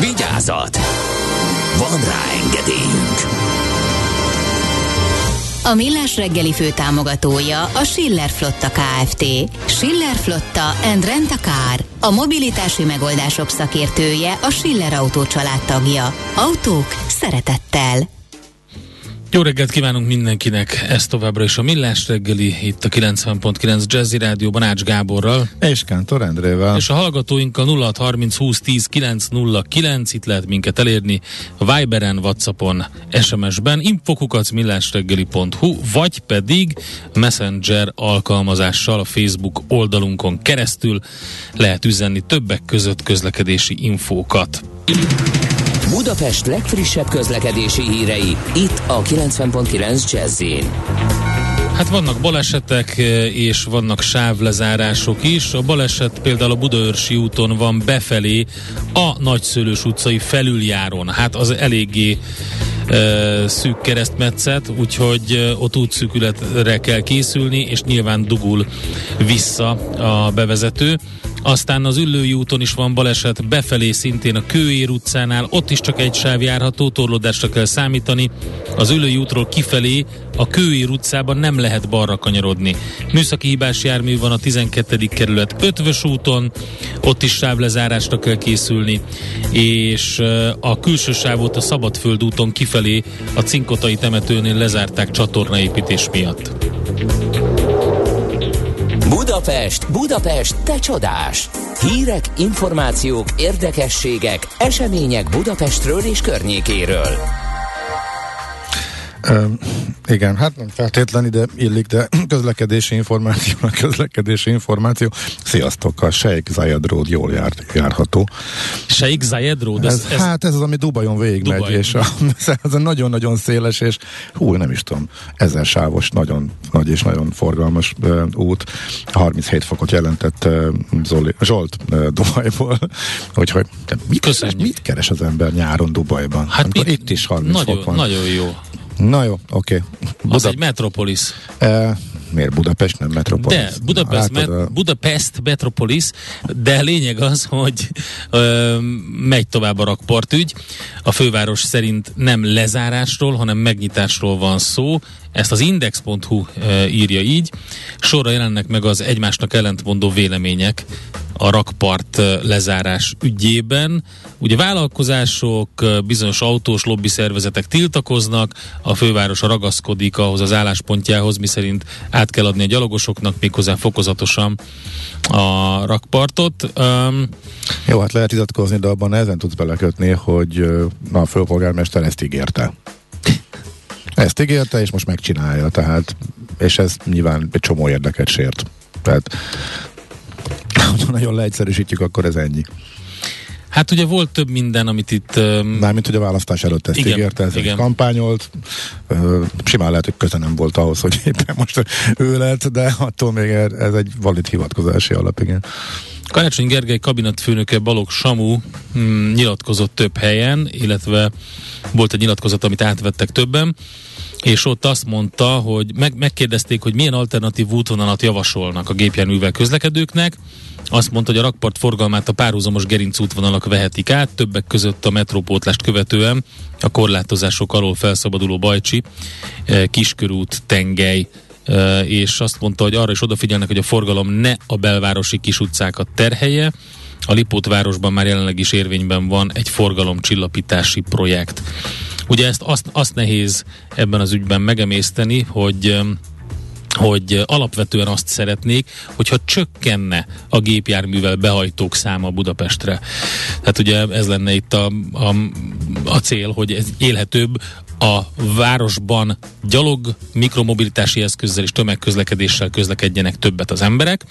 Speaker 1: Vigyázat! Van rá engedélyünk!
Speaker 5: A Millás reggeli fő támogatója a Schiller Flotta KFT. Schiller Flotta and Rent a Car. A mobilitási megoldások szakértője a Schiller Autó tagja. Autók szeretettel.
Speaker 3: Jó reggelt kívánunk mindenkinek, ez továbbra is a Millás reggeli, itt a 90.9 Jazzy Rádióban Ács Gáborral.
Speaker 4: És Kántor Endrével.
Speaker 3: És a hallgatóinkkal 0630 20 10 909, itt lehet minket elérni Viberen, Whatsappon, SMS-ben, infokukac millásreggeli.hu, vagy pedig Messenger alkalmazással a Facebook oldalunkon keresztül lehet üzenni többek között közlekedési infókat.
Speaker 1: Budapest legfrissebb közlekedési hírei, itt a 90.9 jazz
Speaker 3: Hát vannak balesetek eh, és vannak sávlezárások is. A baleset például a Budaörsi úton van befelé a Nagyszőlős utcai felüljáron. Hát az eléggé e, szűk keresztmetszet, úgyhogy e, ott útszűkületre kell készülni, és nyilván dugul vissza a bevezető. Aztán az Üllői úton is van baleset, befelé szintén a Kőér utcánál, ott is csak egy sáv járható, torlódásra kell számítani. Az Üllői útról kifelé a Kőér utcában nem lehet balra kanyarodni. Műszaki hibás jármű van a 12. kerület Ötvös úton, ott is sávlezárásra kell készülni, és a külső sávot a Szabadföld úton kifelé a Cinkotai temetőnél lezárták csatornaépítés miatt.
Speaker 1: Budapest, Budapest, te csodás! Hírek, információk, érdekességek, események Budapestről és környékéről.
Speaker 4: Igen, hát nem feltétlenül ide illik, de közlekedési információ, a közlekedési információ. Sziasztok, a Sheikh Zayed Road jól jár, járható.
Speaker 3: Sheikh Zayed Road?
Speaker 4: Ez, ez, ez, hát ez az, ami Dubajon végigmegy, Dubaj. és a, ez a nagyon-nagyon széles, és hú, nem is tudom, ezer sávos, nagyon nagy és nagyon forgalmas uh, út. 37 fokot jelentett uh, Zoli, Zsolt uh, Dubajból. Úgyhogy mit, keres, mit keres az ember nyáron Dubajban? Hát mit, itt is 30
Speaker 3: nagyon,
Speaker 4: fok van.
Speaker 3: Nagyon jó.
Speaker 4: Na jó, oké. Okay.
Speaker 3: Az egy metropolis.
Speaker 4: E, Miért Budapest, nem Metropolis?
Speaker 3: De, Budapest,
Speaker 4: Látod,
Speaker 3: met,
Speaker 4: a-
Speaker 3: Budapest Metropolis, de lényeg az, hogy ö, megy tovább a rakpartügy. A főváros szerint nem lezárásról, hanem megnyitásról van szó. Ezt az index.hu ö, írja így. Sorra jelennek meg az egymásnak ellentmondó vélemények a rakpart lezárás ügyében. Ugye vállalkozások, bizonyos autós lobby szervezetek tiltakoznak, a főváros ragaszkodik ahhoz az álláspontjához, miszerint át kell adni a gyalogosoknak méghozzá fokozatosan a rakpartot. Um,
Speaker 4: Jó, hát lehet vitatkozni, de abban nehezen tudsz belekötni, hogy na, a főpolgármester ezt ígérte. Ezt ígérte, és most megcsinálja, tehát, és ez nyilván egy csomó érdeket sért. Tehát, ha nagyon leegyszerűsítjük, akkor ez ennyi.
Speaker 3: hát ugye volt több minden, amit itt um,
Speaker 4: Mármint, hogy a választás előtt ezt
Speaker 3: Igen,
Speaker 4: ígérte, ez
Speaker 3: igen.
Speaker 4: kampányolt. Ö, Simán lehet, hogy köze nem volt ahhoz, hogy éppen most ő lett, de attól még ez egy valid hivatkozási alap, igen.
Speaker 3: Karácsony Gergely kabinetfőnöke Balogh Samu hm, nyilatkozott több helyen, illetve volt egy nyilatkozat, amit átvettek többen, és ott azt mondta, hogy meg, megkérdezték, hogy milyen alternatív útvonalat javasolnak a gépjárművel közlekedőknek. Azt mondta, hogy a rakpart forgalmát a párhuzamos gerinc útvonalak vehetik át, többek között a metrópótlást követően a korlátozások alól felszabaduló Bajcsi, eh, Kiskörút, Tengely, és azt mondta, hogy arra is odafigyelnek, hogy a forgalom ne a belvárosi kis utcákat terhelje. A Lipót városban már jelenleg is érvényben van egy forgalomcsillapítási projekt. Ugye ezt azt, azt nehéz ebben az ügyben megemészteni, hogy hogy alapvetően azt szeretnék, hogyha csökkenne a gépjárművel behajtók száma Budapestre. Tehát ugye ez lenne itt a, a, a cél, hogy ez élhetőbb a városban gyalog, mikromobilitási eszközzel és tömegközlekedéssel közlekedjenek többet az emberek,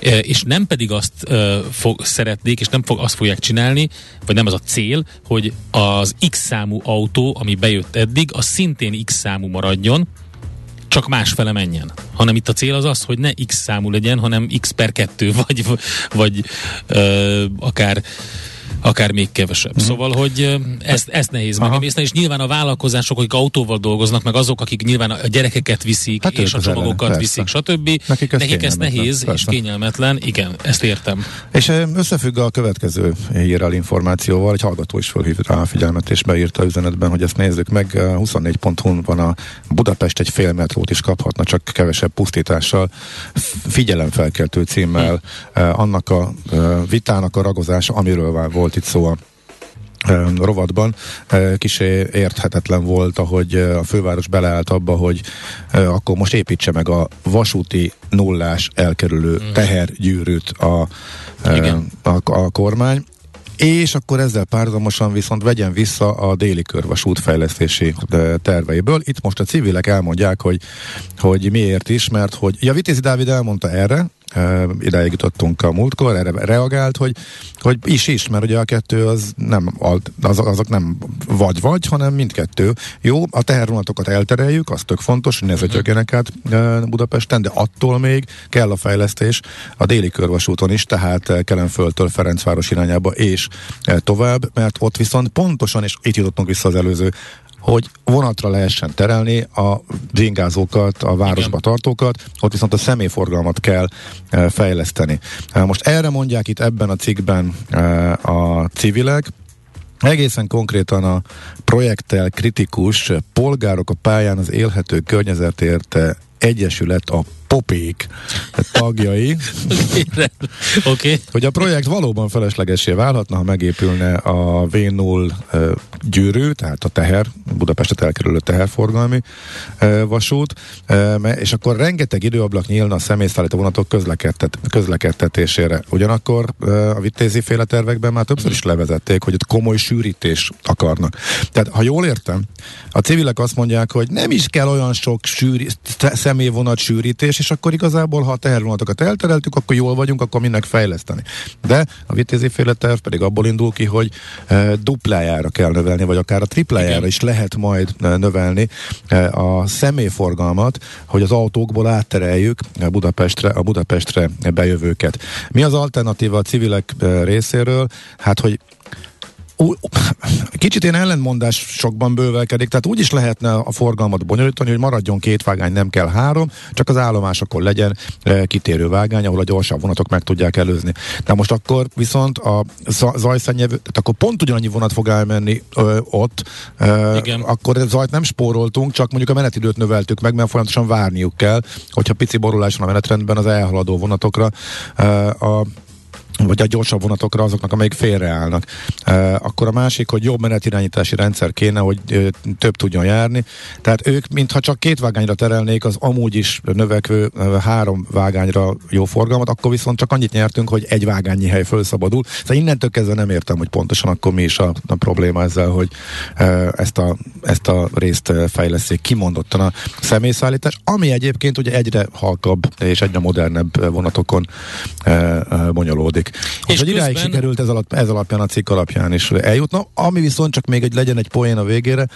Speaker 3: e, és nem pedig azt e, fog, szeretnék, és nem fog, azt fogják csinálni, vagy nem az a cél, hogy az X számú autó, ami bejött eddig, az szintén X számú maradjon, csak másfele menjen. Hanem itt a cél az az, hogy ne x számú legyen, hanem x per kettő, vagy, vagy ö, akár akár még kevesebb. Mm. Szóval, hogy ezt, ezt nehéz
Speaker 4: Aha.
Speaker 3: megemészteni, és nyilván a vállalkozások, akik autóval dolgoznak, meg azok, akik nyilván a gyerekeket viszik,
Speaker 4: Hát
Speaker 3: és a
Speaker 4: ellen,
Speaker 3: csomagokat
Speaker 4: persze.
Speaker 3: viszik, stb.
Speaker 4: Nekik ez
Speaker 3: Nekik ez nehéz és
Speaker 4: persze.
Speaker 3: kényelmetlen. Igen, ezt értem.
Speaker 4: És összefügg a következő hírrel információval, egy hallgató is fölhívta rá a figyelmet, és beírta a üzenetben, hogy ezt nézzük meg. Ö, 24.hu van a Budapest egy fél metrót is kaphatna, csak kevesebb pusztítással. Figyelemfelkeltő címmel ö, annak a vitának a ragozása, amiről már volt itt szó a rovatban kisé érthetetlen volt, ahogy a főváros beleállt abba, hogy akkor most építse meg a vasúti nullás elkerülő tehergyűrűt a,
Speaker 3: Igen.
Speaker 4: a, a kormány. És akkor ezzel párhuzamosan viszont vegyen vissza a déli körvasút fejlesztési terveiből. Itt most a civilek elmondják, hogy, hogy miért is, mert hogy ja, Vitézi Dávid elmondta erre, ideig jutottunk a múltkor, erre reagált, hogy, hogy is is, mert ugye a kettő az nem, alt- azok, nem vagy-vagy, hanem mindkettő. Jó, a tehervonatokat eltereljük, az tök fontos, hogy ne vezetjögjenek át ö, Budapesten, de attól még kell a fejlesztés a déli körvasúton is, tehát Kelenföldtől Ferencváros irányába és tovább, mert ott viszont pontosan, és itt jutottunk vissza az előző hogy vonatra lehessen terelni a zingázókat, a városba tartókat, ott viszont a személyforgalmat kell e, fejleszteni. E, most erre mondják itt ebben a cikkben e, a civilek, Egészen konkrétan a projekttel kritikus polgárok a pályán az élhető környezetért egyesület a popék tagjai.
Speaker 3: Okay.
Speaker 4: hogy a projekt valóban feleslegesé válhatna, ha megépülne a V0 ö, gyűrű, tehát a teher, Budapestet elkerülő teherforgalmi vasút, és akkor rengeteg időablak nyílna a személyszállító vonatok közlekedtet, közlekedtetésére. Ugyanakkor a vitézi féle tervekben már többször is levezették, hogy ott komoly sűrítés akarnak. Tehát, ha jól értem, a civilek azt mondják, hogy nem is kell olyan sok sűri, személyvonat sűrítés, és akkor igazából, ha a tehervonatokat eltereltük, akkor jól vagyunk, akkor mindenki fejleszteni. De a vitézi féle terv pedig abból indul ki, hogy e, duplájára kell növelni, vagy akár a triplájára
Speaker 3: Igen.
Speaker 4: is lehet majd e, növelni e, a személyforgalmat, hogy az autókból áttereljük a Budapestre, a Budapestre bejövőket. Mi az alternatíva a civilek e, részéről? Hát, hogy kicsit én ellentmondás sokban bővelkedik, tehát úgy is lehetne a forgalmat bonyolítani, hogy maradjon két vágány, nem kell három, csak az állomásokon legyen e, kitérő vágány, ahol a gyorsabb vonatok meg tudják előzni. De most akkor viszont a zajszennyevő, tehát akkor pont ugyanannyi vonat fog elmenni ö, ott, ö, Igen. akkor zajt nem spóroltunk, csak mondjuk a menetidőt növeltük meg, mert folyamatosan várniuk kell, hogyha pici borulás van a menetrendben az elhaladó vonatokra. Ö, a vagy a gyorsabb vonatokra azoknak, amelyik félreállnak. E, akkor a másik, hogy jobb menetirányítási rendszer kéne, hogy e, több tudjon járni. Tehát ők, mintha csak két vágányra terelnék az amúgy is növekvő e, három vágányra jó forgalmat, akkor viszont csak annyit nyertünk, hogy egy vágányi hely felszabadul. Szóval innentől kezdve nem értem, hogy pontosan akkor mi is a, a probléma ezzel, hogy e, ezt, a, ezt a részt fejleszték kimondottan a személyszállítás, ami egyébként ugye egyre halkabb és egyre modernebb vonatokon e, e, bonyolódik. És hogy idáig sikerült ez, alatt, ez alapján a cikk alapján is eljutna, ami viszont csak még egy legyen egy poén a végére.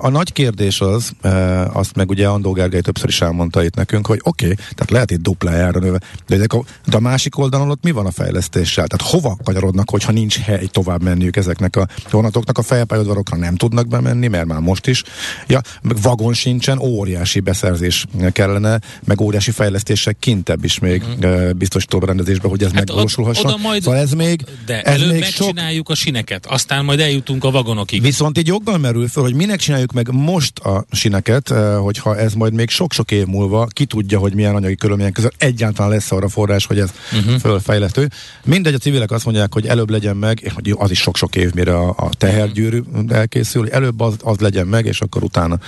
Speaker 4: A nagy kérdés az, e, azt meg ugye Andó Gergely többször is elmondta itt nekünk, hogy oké, okay, tehát lehet itt duplájára növe, de, ezek a, de a másik oldalon ott mi van a fejlesztéssel? Tehát hova kanyarodnak, hogyha nincs hely tovább menniük ezeknek a vonatoknak? A fejpályadvarokra nem tudnak bemenni, mert már most is. Ja, meg vagon sincsen, óriási beszerzés kellene, meg óriási fejlesztések kintebb is még mm. biztosító rendezésbe, hogy ez hát megvalósulhasson
Speaker 3: oda majd,
Speaker 4: szóval ez még,
Speaker 3: de
Speaker 4: ez
Speaker 3: előbb még megcsináljuk sok... a sineket, aztán majd eljutunk a vagonokig.
Speaker 4: Viszont így joggal merül föl, hogy minek csináljuk meg most a sineket, eh, hogyha ez majd még sok-sok év múlva, ki tudja, hogy milyen anyagi körülmények között egyáltalán lesz arra forrás, hogy ez uh-huh. fölfejlesztő. Mindegy, a civilek azt mondják, hogy előbb legyen meg, hogy az is sok-sok év, mire a, a tehergyűrű elkészül, előbb az, az legyen meg, és akkor utána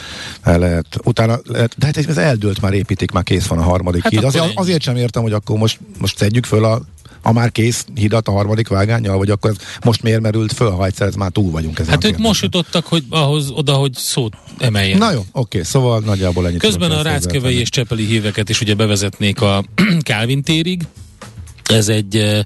Speaker 4: lehet, utána lehet, de hát ez eldőlt már építik, már kész van a harmadik hát híd. Azért, azért sem értem, hogy akkor most, most szedjük föl a a már kész hidat a harmadik vágányjal, vagy akkor ez most miért merült föl, ha egyszer ez már túl vagyunk ezen
Speaker 3: Hát ők most jutottak hogy ahhoz, oda, hogy szót emeljen.
Speaker 4: Na jó, oké, szóval nagyjából ennyit.
Speaker 3: Közben a Ráckevei és Csepeli híveket is ugye bevezetnék a Kálvin térig, ez egy,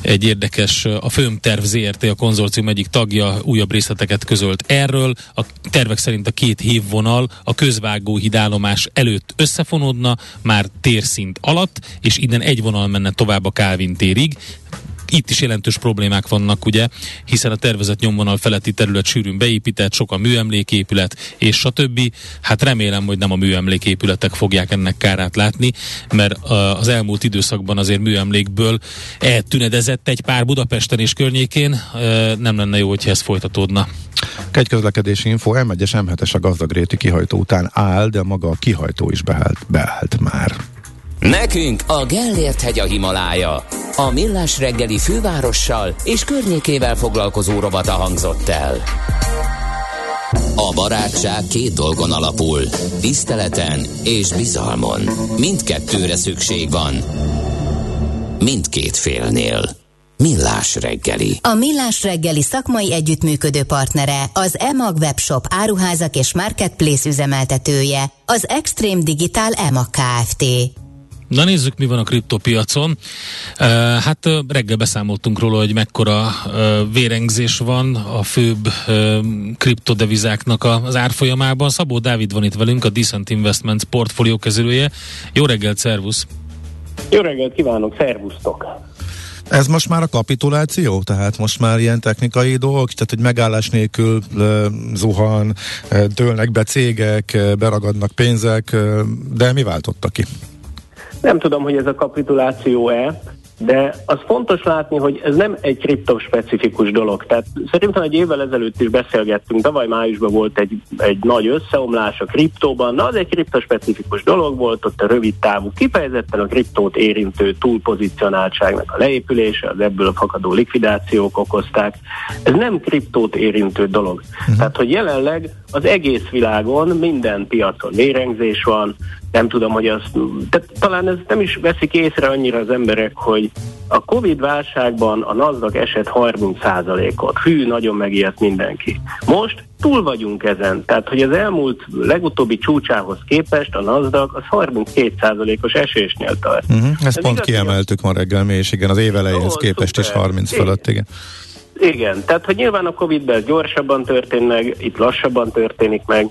Speaker 3: egy érdekes, a Főmterv ZRT, a konzorcium egyik tagja újabb részleteket közölt erről. A tervek szerint a két hívvonal a közvágó hidállomás előtt összefonódna, már térszint alatt, és innen egy vonal menne tovább a Kálvin térig. Itt is jelentős problémák vannak, ugye, hiszen a tervezett nyomvonal feletti terület sűrűn beépített, sok a műemléképület, és stb. Hát remélem, hogy nem a műemléképületek fogják ennek kárát látni, mert az elmúlt időszakban azért műemlékből eltünedezett egy pár Budapesten és környékén. Nem lenne jó, hogyha ez folytatódna.
Speaker 4: Egy közlekedési info, M1-es M7-es a gazdagréti kihajtó után áll, de maga a kihajtó is beállt, beállt már.
Speaker 1: Nekünk a Gellért hegy a Himalája. A Millás reggeli fővárossal és környékével foglalkozó rovata hangzott el. A barátság két dolgon alapul, tiszteleten és bizalmon. Mindkettőre szükség van. Mindkét félnél. Millás reggeli.
Speaker 5: A Millás reggeli szakmai együttműködő partnere, az EMAG webshop áruházak és marketplace üzemeltetője, az Extreme Digital EMAG Kft.
Speaker 3: Na nézzük, mi van a kriptopiacon. Uh, hát uh, reggel beszámoltunk róla, hogy mekkora uh, vérengzés van a főbb kriptodevizáknak az árfolyamában. Szabó Dávid van itt velünk, a Decent Investments portfólió kezelője. Jó reggelt, szervusz!
Speaker 6: Jó reggelt kívánok, szervusztok!
Speaker 4: Ez most már a kapituláció? Tehát most már ilyen technikai dolgok? Tehát, hogy megállás nélkül uh, zuhan, uh, dőlnek be cégek, beragadnak pénzek, de mi váltotta ki?
Speaker 6: Nem tudom, hogy ez a kapituláció-e, de az fontos látni, hogy ez nem egy kriptospecifikus dolog. Tehát szerintem egy évvel ezelőtt is beszélgettünk, tavaly májusban volt egy, egy nagy összeomlás a kriptóban, na az egy kriptospecifikus dolog volt, ott a rövid távú kifejezetten a kriptót érintő túlpozicionáltságnak a leépülése, az ebből a fakadó likvidációk okozták. Ez nem kriptót érintő dolog. Uh-huh. Tehát, hogy jelenleg az egész világon minden piacon vérengzés van, nem tudom, hogy azt, tehát talán ez nem is veszik észre annyira az emberek, hogy a Covid válságban a NASDAQ esett 30%-ot. Hű, nagyon megijedt mindenki. Most túl vagyunk ezen. Tehát, hogy az elmúlt legutóbbi csúcsához képest a NASDAQ az 32%-os esésnél tart.
Speaker 4: Uh-huh. Ezt Ez pont igaz, kiemeltük ma reggel, mi is, igen, az évelejéhez képest szuper. is 30 fölött, igen.
Speaker 6: Igen, tehát hogy nyilván a Covid-ben gyorsabban történt meg, itt lassabban történik meg,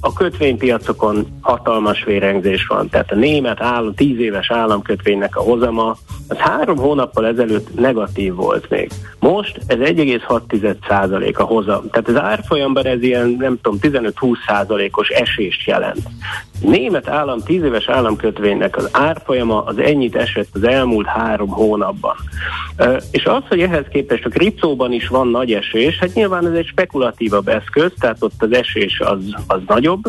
Speaker 6: A kötvénypiacokon hatalmas vérengzés van, tehát a német állam, tíz éves államkötvénynek a hozama, az három hónappal ezelőtt negatív volt még. Most ez 1,6% a hozam. Tehát az árfolyamban ez ilyen, nem tudom, 15-20 százalékos esést jelent. Német állam, tíz éves államkötvénynek az árfolyama az ennyit esett az elmúlt három hónapban. És az, hogy ehhez képest a kriptóban is van nagy esés, hát nyilván ez egy spekulatívabb eszköz, tehát ott az esés az, az nagyobb,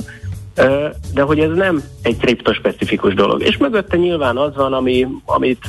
Speaker 6: de hogy ez nem egy kriptospecifikus dolog. És mögötte nyilván az van, ami, amit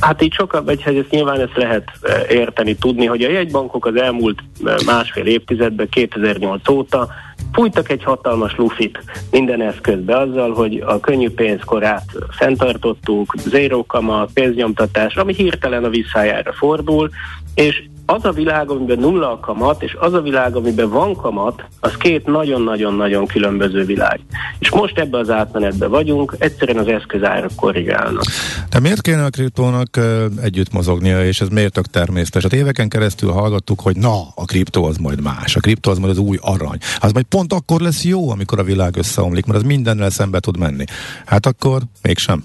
Speaker 6: hát így sokkal, vagy hát ezt nyilván ezt lehet érteni, tudni, hogy a jegybankok az elmúlt másfél évtizedben, 2008 óta fújtak egy hatalmas lufit minden eszközbe azzal, hogy a könnyű pénzkorát fenntartottuk, zéró kamat, pénznyomtatás, ami hirtelen a visszájára fordul, és az a világ, amiben nulla a kamat, és az a világ, amiben van kamat, az két nagyon-nagyon-nagyon különböző világ. És most ebbe az átmenetbe vagyunk, egyszerűen az eszközárak korrigálnak.
Speaker 4: De miért kéne a kriptónak együtt mozognia, és ez miért tök természetes? Hát éveken keresztül hallgattuk, hogy na, a kriptó az majd más, a kriptó az majd az új arany. Az majd pont akkor lesz jó, amikor a világ összeomlik, mert az mindennel szembe tud menni. Hát akkor mégsem.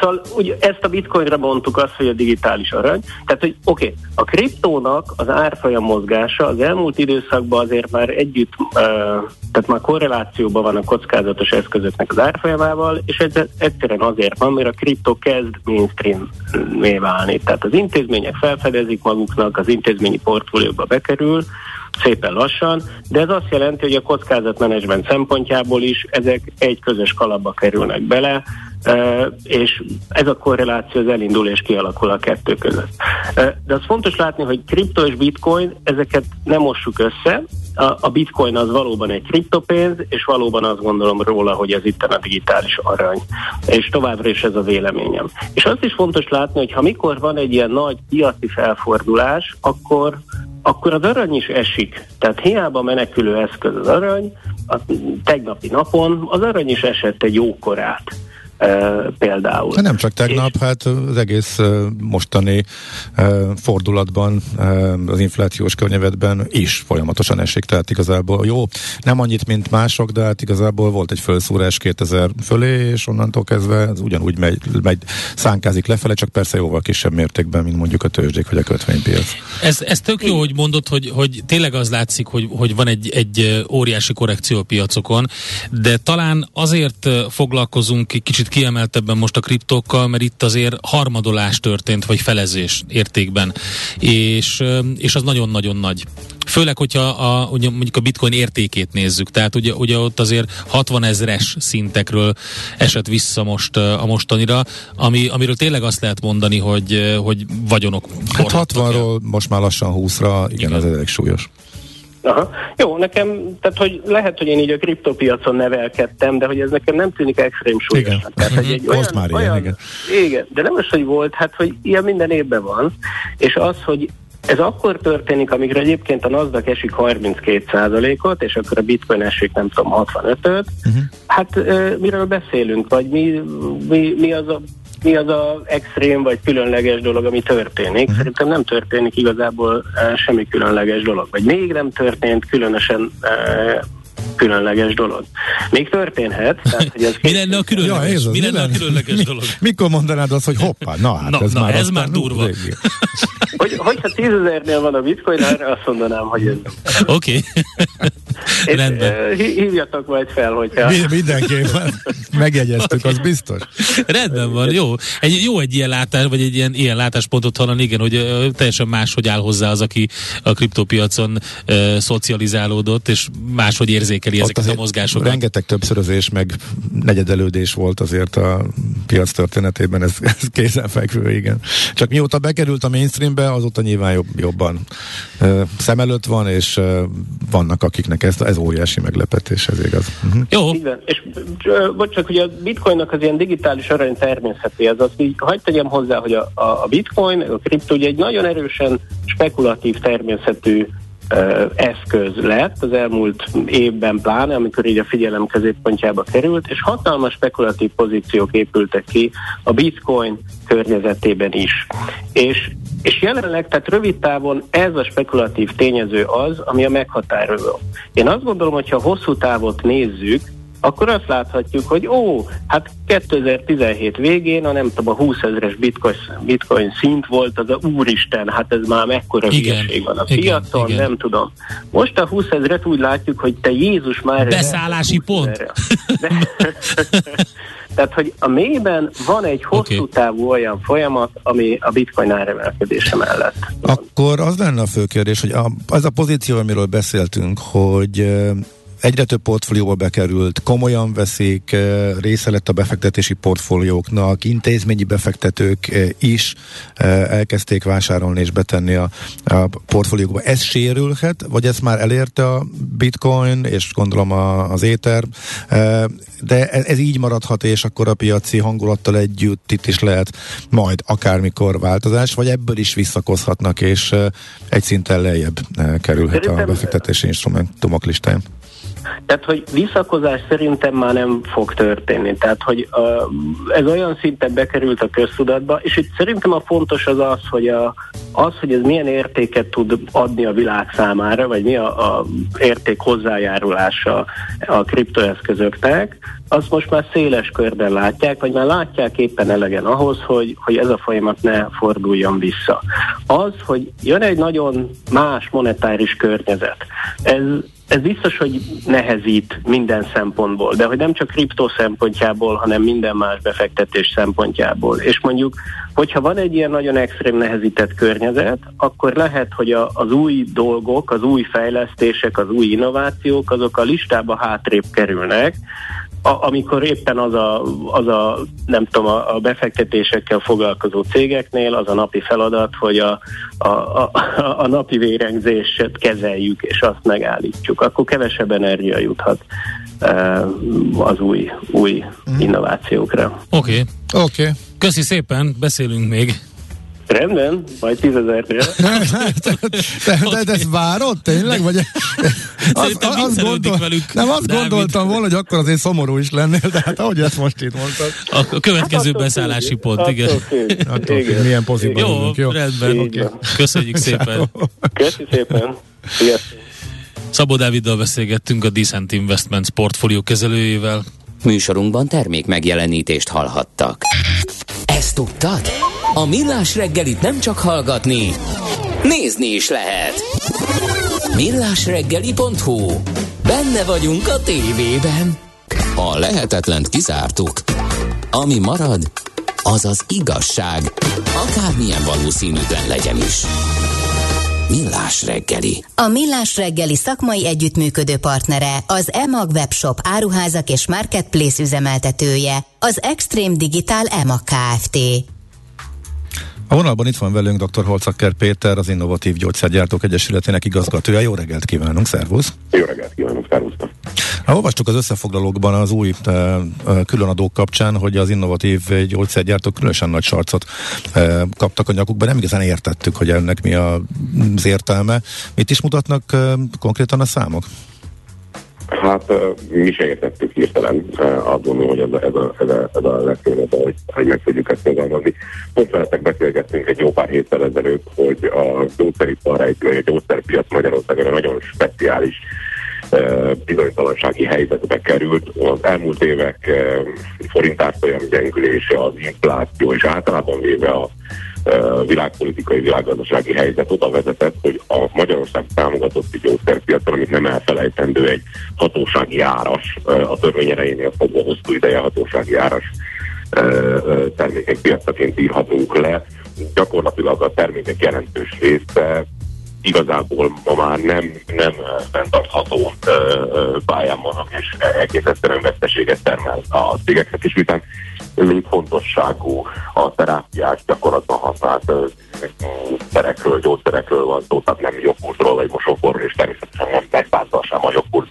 Speaker 6: Szóval ugye ezt a bitcoinra mondtuk azt, hogy a digitális arany. Tehát, hogy oké, okay, a kriptónak az árfolyam mozgása az elmúlt időszakban azért már együtt, tehát már korrelációban van a kockázatos eszközöknek az árfolyamával, és ez egyszerűen azért van, mert a kriptó kezd mainstream válni. Tehát az intézmények felfedezik maguknak, az intézményi portfólióba bekerül, szépen lassan, de ez azt jelenti, hogy a kockázatmenedzsment szempontjából is ezek egy közös kalapba kerülnek bele, és ez a korreláció az elindul és kialakul a kettő között. De az fontos látni, hogy kripto és bitcoin, ezeket nem mossuk össze, a, bitcoin az valóban egy kriptopénz, és valóban azt gondolom róla, hogy ez itt a digitális arany. És továbbra is ez a véleményem. És azt is fontos látni, hogy ha mikor van egy ilyen nagy piaci felfordulás, akkor akkor az arany is esik. Tehát hiába menekülő eszköz az arany, a tegnapi napon az arany is esett egy jókorát például.
Speaker 4: De nem csak tegnap, és... hát az egész mostani fordulatban, az inflációs környezetben is folyamatosan esik, tehát igazából jó, nem annyit, mint mások, de hát igazából volt egy felszúrás 2000 fölé, és onnantól kezdve ez ugyanúgy megy, megy szánkázik lefele, csak persze jóval kisebb mértékben, mint mondjuk a tőzsdék vagy a kötvénypiac.
Speaker 3: Ez, ez tök jó, hogy mondod, hogy, hogy tényleg az látszik, hogy, hogy van egy, egy óriási korrekció a piacokon, de talán azért foglalkozunk kicsit kiemeltebben most a kriptókkal, mert itt azért harmadolás történt, vagy felezés értékben, és, és az nagyon-nagyon nagy. Főleg, hogyha a, ugye mondjuk a bitcoin értékét nézzük, tehát ugye, ugye ott azért 60 ezres szintekről esett vissza most a mostanira, ami, amiről tényleg azt lehet mondani, hogy, hogy vagyonok
Speaker 4: Hát 60-ról most már lassan 20-ra, igen, igen. az elég súlyos.
Speaker 6: Aha. Jó, nekem, tehát hogy lehet, hogy én így a kriptopiacon nevelkedtem, de hogy ez nekem nem tűnik extrém súlyosan. Tehát, hogy egy olyan,
Speaker 4: már ilyen, olyan, igen.
Speaker 6: igen. de nem az, hogy volt, hát hogy ilyen minden évben van, és az, hogy ez akkor történik, amikor egyébként a NASDAQ esik 32%-ot, és akkor a bitcoin esik nem tudom 65-öt. Uh-huh. Mhm. Hát miről beszélünk, vagy mi, mi, mi az a mi az a extrém vagy különleges dolog, ami történik. Uh-huh. Szerintem nem történik igazából uh, semmi különleges dolog, vagy még nem történt különösen uh, különleges dolog. Még történhet. Tehát, hogy ez
Speaker 3: mi lenne a különleges, ja, ez az, mi lenne a különleges mi, dolog?
Speaker 4: Mikor mondanád azt, hogy hoppá, na hát
Speaker 3: na,
Speaker 4: ez,
Speaker 3: na,
Speaker 4: már,
Speaker 3: ez már durva.
Speaker 6: hogy, hogyha tízezernél van a bitcoin, arra azt mondanám, hogy ez
Speaker 3: Oké. Okay. Rendben.
Speaker 6: Hívjatok majd fel, hogyha...
Speaker 4: Mindenképpen. Megjegyeztük, okay. az biztos.
Speaker 3: Rendben van, jó. Egy, jó egy ilyen látás, vagy egy ilyen, ilyen látáspontot hallani, igen, hogy ö, teljesen máshogy áll hozzá az, aki a kriptopiacon ö, szocializálódott, és máshogy érzékeli Ott ezeket a mozgásokat.
Speaker 4: Rengeteg többszörözés, meg negyedelődés volt azért a piac történetében, ez, ez kézenfekvő, igen. Csak mióta bekerült a mainstreambe, azóta nyilván jobb, jobban ö, szem előtt van, és ö, vannak akiknek ez, ez óriási meglepetés, ez igaz.
Speaker 6: Uh-huh. Jó. Igen, és vagy csak, hogy a bitcoinnak az ilyen digitális arany természeti, ez azt így hagyd tegyem hozzá, hogy a, a bitcoin, a kripto ugye egy nagyon erősen spekulatív természetű eszköz lett az elmúlt évben pláne, amikor így a figyelem középpontjába került, és hatalmas spekulatív pozíciók épültek ki a bitcoin környezetében is. És És jelenleg, tehát rövid távon ez a spekulatív tényező az, ami a meghatározó. Én azt gondolom, hogy ha hosszú távot nézzük, akkor azt láthatjuk, hogy ó, hát 2017 végén a nem tudom, a 20 ezeres bitcoin, bitcoin szint volt, az a úristen, hát ez már mekkora hülyeség van a igen, piacon, igen. nem tudom. Most a 20 ezeret úgy látjuk, hogy te Jézus már...
Speaker 3: Beszállási pont. De,
Speaker 6: tehát, hogy a mélyben van egy hosszú okay. távú olyan folyamat, ami a bitcoin áremelkedése mellett.
Speaker 4: Akkor az lenne a fő kérdés, hogy a, az a pozíció, amiről beszéltünk, hogy egyre több portfólióba bekerült, komolyan veszik, eh, része lett a befektetési portfólióknak, intézményi befektetők eh, is eh, elkezdték vásárolni és betenni a, a portfóliókba. Ez sérülhet, vagy ez már elérte a bitcoin, és gondolom a, az éter, de ez, ez így maradhat, és akkor a piaci hangulattal együtt itt is lehet majd akármikor változás, vagy ebből is visszakozhatnak, és egy szinten lejjebb kerülhet a befektetési instrumentumok listáján.
Speaker 6: Tehát, hogy visszakozás szerintem már nem fog történni. Tehát, hogy ez olyan szinten bekerült a köztudatba, és itt szerintem a fontos az az, hogy a, az, hogy ez milyen értéket tud adni a világ számára, vagy mi a, a érték hozzájárulása a kriptoeszközöknek, azt most már széles körben látják, vagy már látják éppen elegen ahhoz, hogy, hogy ez a folyamat ne forduljon vissza. Az, hogy jön egy nagyon más monetáris környezet, ez ez biztos, hogy nehezít minden szempontból, de hogy nem csak kriptó szempontjából, hanem minden más befektetés szempontjából. És mondjuk, hogyha van egy ilyen nagyon extrém nehezített környezet, akkor lehet, hogy a, az új dolgok, az új fejlesztések, az új innovációk, azok a listába hátrébb kerülnek, a, amikor éppen az a, az a nem tudom, a, a befektetésekkel foglalkozó cégeknél az a napi feladat, hogy a, a, a, a napi vérengzést kezeljük, és azt megállítjuk. Akkor kevesebb energia juthat e, az új, új mm. innovációkra.
Speaker 3: Oké. Okay. Oké. Okay. Köszi szépen, beszélünk még.
Speaker 6: Rendben, majd tízezernél.
Speaker 4: de, de, de ezt várod tényleg? Vagy
Speaker 3: az, az, azt gondol, velük,
Speaker 4: nem, azt Dávid. gondoltam volna, hogy akkor azért szomorú is lennél, de hát ahogy ezt most itt mondtad.
Speaker 3: A következő hát beszállási pont, igen.
Speaker 4: Attól függ, milyen pozícióban
Speaker 3: jó, vagyunk, jó, rendben. Okay. Köszönjük szépen.
Speaker 6: Köszönjük szépen. Sziasztok.
Speaker 3: Szabó Dáviddal beszélgettünk a Decent Investments portfólió kezelőjével.
Speaker 1: Műsorunkban termék megjelenítést hallhattak. Ezt tudtad? A Millás reggelit nem csak hallgatni, nézni is lehet. Millásreggeli.hu Benne vagyunk a tévében. A lehetetlent kizártuk. Ami marad, az az igazság, akármilyen valószínűtlen legyen is. Millás reggeli.
Speaker 5: A Millás reggeli szakmai együttműködő partnere, az EMAG webshop áruházak és marketplace üzemeltetője, az Extreme Digital EMAG Kft.
Speaker 4: A vonalban itt van velünk dr. Holcakker Péter, az Innovatív Gyógyszergyártók Egyesületének igazgatója. Jó reggelt kívánunk, szervusz!
Speaker 7: Jó reggelt kívánunk, szervusztok!
Speaker 4: Ha olvastuk az összefoglalókban az új e, e, különadók kapcsán, hogy az innovatív gyógyszergyártók különösen nagy sarcot e, kaptak a nyakukba. Nem igazán értettük, hogy ennek mi az értelme. Mit is mutatnak e, konkrétan a számok?
Speaker 7: Hát mi se értettük hirtelen, gondolom, hogy ez a, ez a, ez a, ez a legfőbb, hogy, hogy meg tudjuk ezt fogalmazni. Pont veletek beszélgettünk egy jó pár héttel ezelőtt, hogy a gyógyszeripar, egy gyógyszerpiac Magyarországon nagyon speciális bizonytalansági helyzetbe került. Az elmúlt évek forintárfolyam gyengülése, az infláció és általában véve a világpolitikai, világgazdasági helyzet oda vezetett, hogy a Magyarország támogatott gyógyszerpiacon, amit nem elfelejtendő egy hatósági áras, a törvény erejénél fogva hosszú ideje hatósági áras termékek piacaként írhatunk le. Gyakorlatilag a termékek jelentős része igazából ma már nem, nem fenntartható pályán vannak, és egész egyszerűen veszteséget termel a cégeknek, és miután létfontosságú a terápiás gyakorlatban használt szerekről, gyógyszerekről van szó, tehát nem joghurtról vagy mosóporról, és természetesen nem megbántva sem a joghurt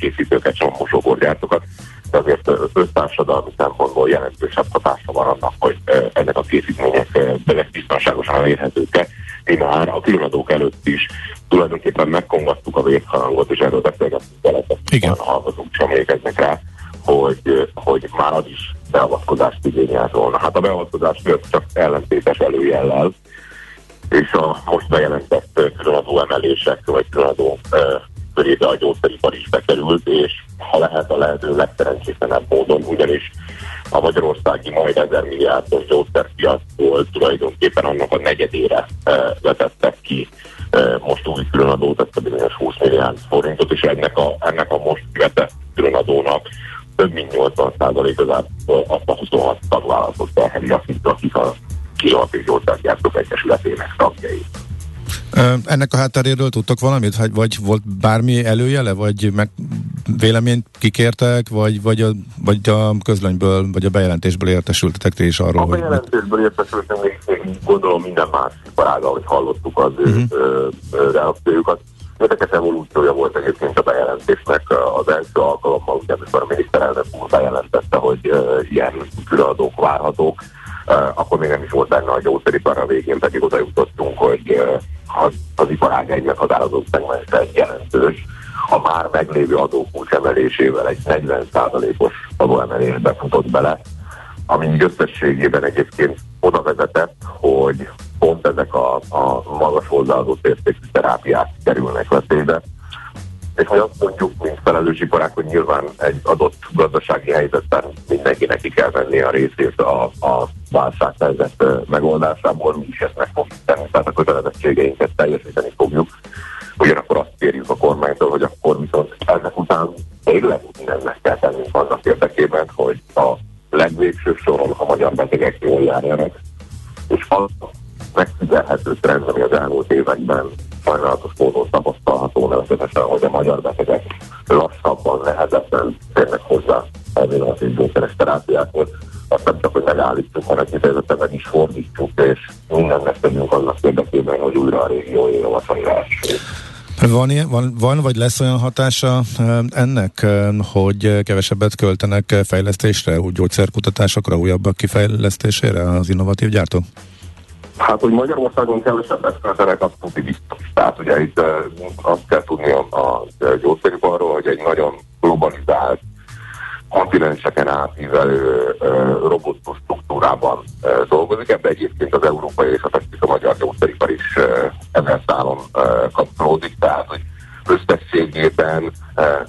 Speaker 7: készítőket, sem a mosóporgyártokat, de azért össztársadalmi szempontból jelentősebb hatása van annak, hogy ezek a készítmények biztonságosan elérhetők-e. Mi már a különadók előtt is tulajdonképpen megkongattuk a vészharangot, és erről beszélgettünk veletek, a hallgatók sem emlékeznek rá, hogy, hogy már az is beavatkozást igényel volna. Hát a beavatkozás miatt csak ellentétes előjellel, és a most bejelentett különadó emelések, vagy különadó körébe a gyógyszeripar is bekerült, és ha lehet a lehető legszerencsétlenebb módon, ugyanis a magyarországi majd 1000 milliárdos gyógyszerpiacból tulajdonképpen annak a negyedére e, vetettek ki e, most új különadót, ezt a bizonyos 20 milliárd forintot, és ennek a, ennek a most vetett különadónak több mint 80% az azt a 26 tagvállalatot terheli, akik, akik a Kilat és Gyógyszergyártók Egyesületének tagjai.
Speaker 4: Ennek a hátteréről tudtok valamit? Vagy volt bármi előjele, vagy meg véleményt kikértek, vagy, vagy, a, vagy a közlönyből, vagy a bejelentésből értesültetek ti is arról?
Speaker 7: A bejelentésből értesültünk, még, gondolom minden más iparága, hogy hallottuk az uh-huh. ő reakciójukat. Érdekes evolúciója volt egyébként a bejelentésnek az első alkalommal, ugye, amikor a miniszterelnök úr bejelentette, hogy ilyen különadók várhatók, akkor még nem is volt benne a gyógyszeripar, a végén pedig oda jutottunk, hogy az, az iparág egy meghatározott szegmens egy jelentős, a már meglévő adókulcs emelésével egy 40%-os adóemelés befutott bele, ami összességében egyébként oda vezetett, hogy pont ezek a, a magas hozzáadott értékű terápiák kerülnek veszélybe. És hogy azt mondjuk, mint felelős iparák, hogy nyilván egy adott gazdasági helyzetben mindenkinek ki kell venni a részét a, a válsághelyzet megoldásából, mi is ezt meg fogjuk tenni, tehát a kötelezettségeinket teljesíteni fogjuk. Ugyanakkor azt kérjük a kormánytól, hogy akkor viszont ezek után tényleg mindennek kell tennünk annak érdekében, hogy a legvégső soron a magyar betegek jól járjanak. És az megfigyelhető trend, ami az elmúlt években sajnálatos módon tapasztalható, nevezetesen, hogy a magyar betegek lassabban, nehezebben térnek hozzá elméletes gyógyszeres terápiákhoz. Azt nem csak, hogy megállítsuk, hanem kifejezetten meg is fordítsuk, és mindennek tegyünk annak érdekében, hogy újra a régió élvacsai
Speaker 4: van, van, van, vagy lesz olyan hatása ennek, hogy kevesebbet költenek fejlesztésre, úgy gyógyszerkutatásokra, újabbak kifejlesztésére az innovatív gyártók?
Speaker 7: Hát, hogy Magyarországon kevesebbet költenek, az tuti biztos. Tehát ugye itt azt kell tudni a, a gyógyszeriparról, hogy egy nagyon globalizált, kontinenseken átívelő robotus struktúrában dolgozik. Ebbe egyébként az európai és a, a magyar gyógyszeripar is ezen szálon kapcsolódik, tehát hogy összességében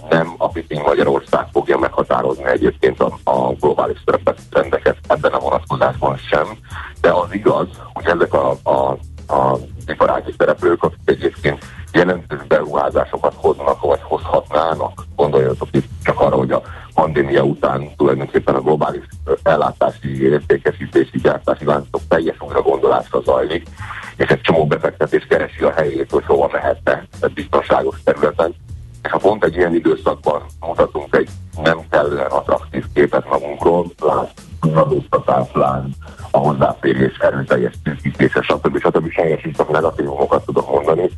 Speaker 7: nem a Piting Magyarország fogja meghatározni egyébként a, a globális trendeket ebben a vonatkozásban sem, de az igaz, hogy ezek a, a, a iparági szereplők, akik egyébként jelentős beruházásokat hoznak, vagy hozhatnának. Gondoljatok itt csak arra, hogy a pandémia után tulajdonképpen a globális ellátási, értékesítési, gyártási láncok teljes újra gondolásra zajlik, és egy csomó befektetés keresi a helyét, hogy hova mehetne biztonságos területen. És ha pont egy ilyen időszakban mutatunk egy nem kellően attraktív képet magunkról, lásd, adóztatás, láng, a hozzáférés erőteljes tűzítése, stb. stb. sajnos így csak negatívumokat tudok mondani, eh,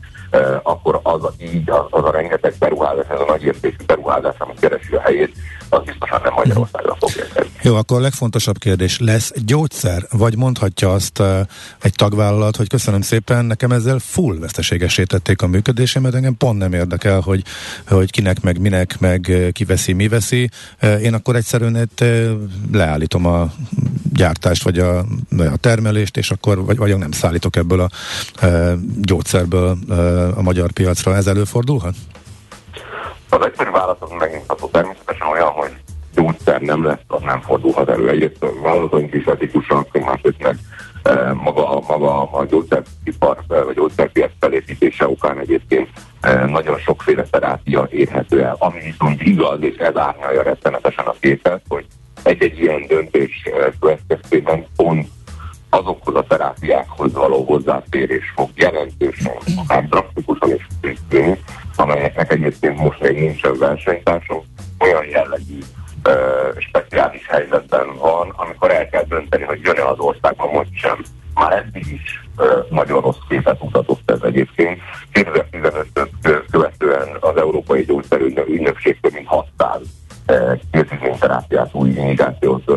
Speaker 7: akkor az a, így, az, az a rengeteg beruházás, ez a nagy értékű beruházás, ami keresi a helyét, az biztosan nem Magyarországra fog érkezni.
Speaker 4: Jó, akkor a legfontosabb kérdés, lesz gyógyszer, vagy mondhatja azt uh, egy tagvállalat, hogy köszönöm szépen, nekem ezzel full veszteségesítették a működésemet, engem pont nem érdekel, hogy, hogy kinek, meg minek, meg ki veszi, mi veszi. Én akkor egyszerűen itt, leállítom a gyártást, vagy a, a termelést, és akkor vagy, vagy nem szállítok ebből a gyógyszerből a magyar piacra. Ez előfordulhat?
Speaker 7: Az egyszerű válasz az megint természetesen olyan, hogy gyógyszer nem lesz, az nem fordulhat elő. Egyrészt a vállalatunk is etikusak, másrészt meg e, maga, maga a gyógyszeripar e, vagy gyógyszerpiac felépítése okán egyébként e, nagyon sokféle terápia érhető el, ami viszont igaz, és ez árnyalja rettenetesen a képet, hogy egy-egy ilyen döntés következtében pont azokhoz a terápiákhoz való hozzáférés fog jelentősen, akár drasztikusan is tűnni, amelyeknek egyébként most még nincsen versenytársunk, olyan jellegű ö, speciális helyzetben van, amikor el kell dönteni, hogy jön-e az országban, vagy sem. Már eddig is ö, nagyon rossz képet mutatott ez egyébként. 2015-öt követően az Európai Gyógyszerügynökség több mint 600 készítményterápiát, új indikációt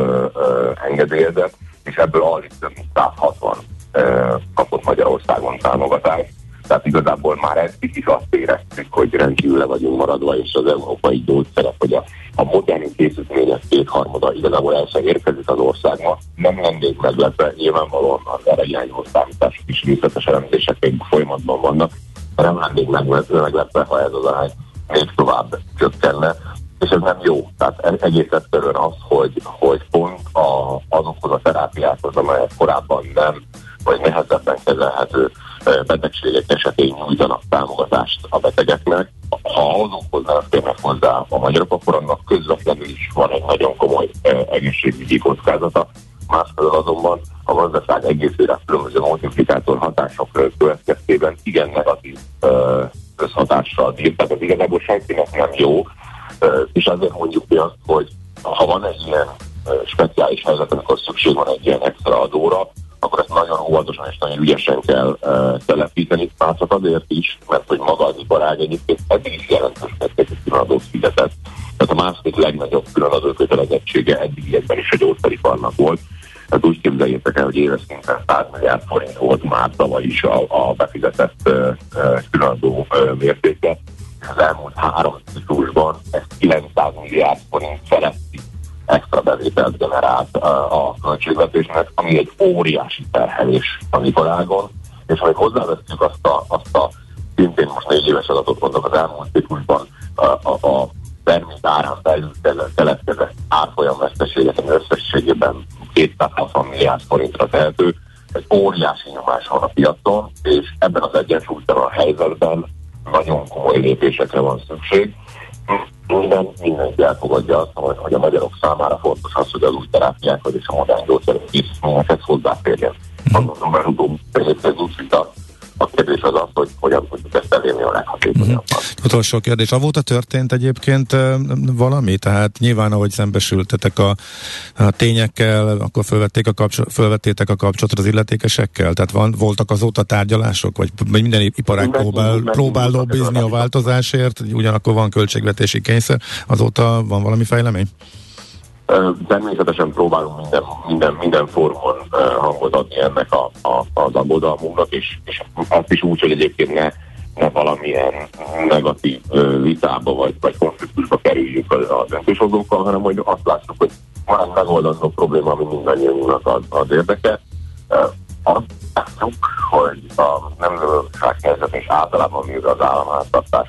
Speaker 7: engedélyezett, és ebből alig több mint 160 kapott Magyarországon támogatást Tehát igazából már eddig is azt éreztük, hogy rendkívül le vagyunk maradva, és az európai gyógyszerek, hogy a, a modern készítmények kétharmada igazából el sem érkezik az országba. Nem lennék meglepve, nyilvánvalóan az erre irányuló számítások is részletes elemzések még folyamatban vannak, nem lennék meglepve, ha ez az arány még tovább csökkenne és ez nem jó. Tehát e- egész egyszerűen az, hogy, hogy pont a, azokhoz a terápiákhoz, amelyek korábban nem, vagy nehezebben kezelhető betegségek esetén nyújtanak támogatást a betegeknek. Ha azokhoz nem férnek hozzá a magyarok, akkor annak közvetlenül is van egy nagyon komoly egészségügyi kockázata. Másfelől azonban a gazdaság egészére különböző multiplikátor hatások következtében igen negatív közhatással bír. Tehát ez igazából senkinek nem jó, és azért mondjuk mi azt, hogy ha van egy ilyen speciális helyzet, amikor szükség van egy ilyen extra adóra, akkor ezt nagyon óvatosan és nagyon ügyesen kell uh, telepíteni, már csak azért is, mert hogy maga az iparág egyébként eddig is jelentős mértékű különadót fizetett. Tehát a második legnagyobb különadó kötelezettsége eddig ilyenben is a gyógyszeriparnak volt. Tehát úgy képzeljétek el, hogy éves szinten 100 milliárd forint volt már tavaly is a, a befizetett uh, különadó uh, mértéke az elmúlt három ciklusban ez 900 milliárd forint feletti extra bevételt generált a költségvetésnek, ami egy óriási terhelés a iparágon, és ha hozzáveszünk azt a, azt a szintén most négy éves adatot mondok az elmúlt ciklusban a, a, a termék árán belül keletkezett árfolyam veszteséget, ami összességében 260 milliárd forintra tehető, egy óriási nyomás van a piacon, és ebben az egyensúlytalan helyzetben nagyon komoly lépésekre van szükség. Minden, mindenki elfogadja azt, hogy a magyarok számára fontos az, hogy az új terápiákhoz és a modern gyógyszerek készítményekhez hozzáférjen. Azt gondolom, mert utóbb úgy a kérdés az az, hogy hogyan tudjuk ezt elérni a leghatékonyabban. Uh-huh.
Speaker 4: Utolsó kérdés. Avóta történt egyébként valami? Tehát nyilván, ahogy szembesültetek a, a tényekkel, akkor fölvették a kapcsol- fölvettétek a kapcsolatot az illetékesekkel? Tehát van, voltak azóta tárgyalások? Vagy minden iparág próbál, próbál lobbizni a változásért, ugyanakkor van költségvetési kényszer. Azóta van valami fejlemény?
Speaker 7: Természetesen próbálunk minden, minden, minden formon hangot adni ennek a, a, az aggodalmunknak, és, és azt is úgy, hogy egyébként ne, ne valamilyen negatív vitába vagy, vagy konfliktusba kerüljünk a döntéshozókkal, hanem hogy azt lássuk, hogy van egy megoldandó probléma, ami mindannyiunknak az, az érdeke. Azt látjuk, hogy a nemzetgazdaság helyzet és általában mivel az államháztartás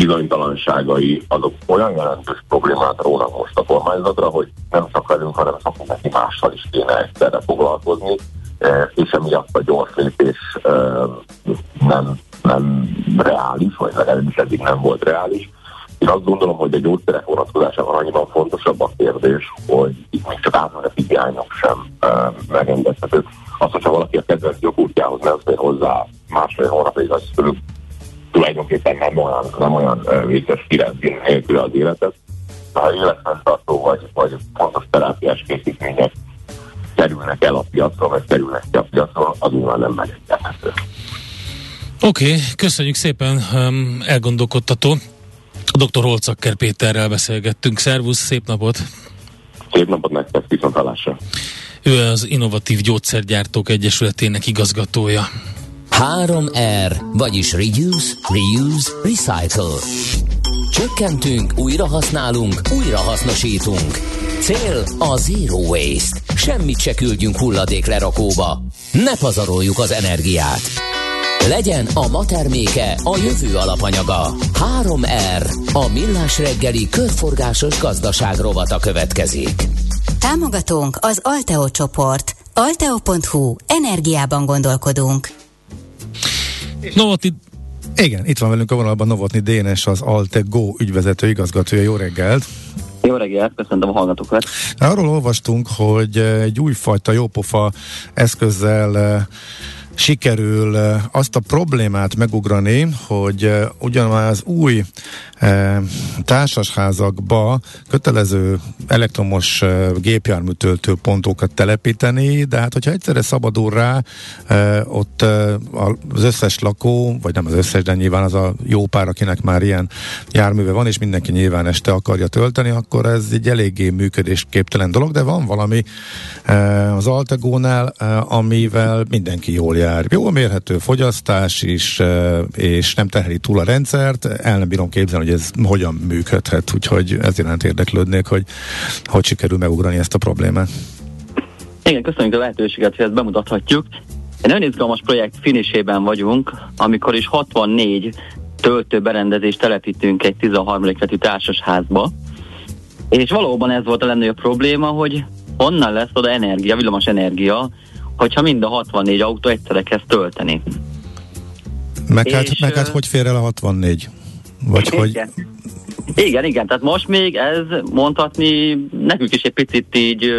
Speaker 7: bizonytalanságai azok olyan jelentős problémát rónak most a kormányzatra, hogy nem csak velünk, hanem sok neki mással is kéne egyszerre foglalkozni, e, és emiatt a gyors lépés e, nem, nem reális, vagy legalábbis eddig nem volt reális. Én azt gondolom, hogy a gyógyszerek vonatkozásában annyiban fontosabb a kérdés, hogy itt még csak átmeneti hiányok sem e, megengedhetők. Az, hogyha valaki a kedvenc jogútjához nem fér hozzá másfél hónapig, az tulajdonképpen nem olyan, nem olyan vicces kirendszer nélkül az életet. Ha életfenntartó vagy, vagy fontos terápiás készítmények kerülnek el a piacra, vagy kerülnek ki a piacra, az nyilván nem megengedhető.
Speaker 3: Oké, okay, köszönjük szépen, um, elgondolkodtató. Dr. Holcakker Péterrel beszélgettünk. Szervusz, szép napot!
Speaker 7: Szép napot nektek, viszont hallásra!
Speaker 3: Ő az Innovatív Gyógyszergyártók Egyesületének igazgatója.
Speaker 1: 3R, vagyis Reduce, Reuse, Recycle. Csökkentünk, újra használunk, újra hasznosítunk. Cél a Zero Waste. Semmit se küldjünk hulladék lerakóba. Ne pazaroljuk az energiát. Legyen a ma terméke a jövő alapanyaga. 3R, a millás reggeli körforgásos gazdaság rovata következik.
Speaker 5: Támogatónk az Alteo csoport. Alteo.hu. Energiában gondolkodunk.
Speaker 3: Novotny
Speaker 4: igen, itt van velünk a vonalban Novotny Dénes, az Altego ügyvezető igazgatója. Jó reggelt!
Speaker 8: Jó reggelt, köszöntöm a hallgatókat.
Speaker 4: Arról olvastunk, hogy egy újfajta jópofa eszközzel sikerül azt a problémát megugrani, hogy ugyanaz az új társasházakba kötelező elektromos gépjárműtöltő pontokat telepíteni, de hát hogyha egyszerre szabadul rá, ott az összes lakó, vagy nem az összes, de nyilván az a jó pár, akinek már ilyen járműve van, és mindenki nyilván este akarja tölteni, akkor ez egy eléggé működésképtelen dolog, de van valami az Altegónál, amivel mindenki jól jár jár. Jó mérhető fogyasztás is, és nem terheli túl a rendszert. El nem bírom képzelni, hogy ez hogyan működhet, úgyhogy ez iránt érdeklődnék, hogy hogy sikerül megugrani ezt a problémát.
Speaker 8: Igen, köszönjük a lehetőséget, hogy ezt bemutathatjuk. Egy nagyon izgalmas projekt finisében vagyunk, amikor is 64 töltőberendezést telepítünk egy 13. letű társasházba. És valóban ez volt a legnagyobb probléma, hogy honnan lesz oda energia, villamos energia, hogyha mind a 64 autó egyszerre kezd tölteni.
Speaker 4: Meg hát, meg hát hogy fér el a 64? Vagy igen. hogy...
Speaker 8: Igen, igen, tehát most még ez mondhatni nekünk is egy picit így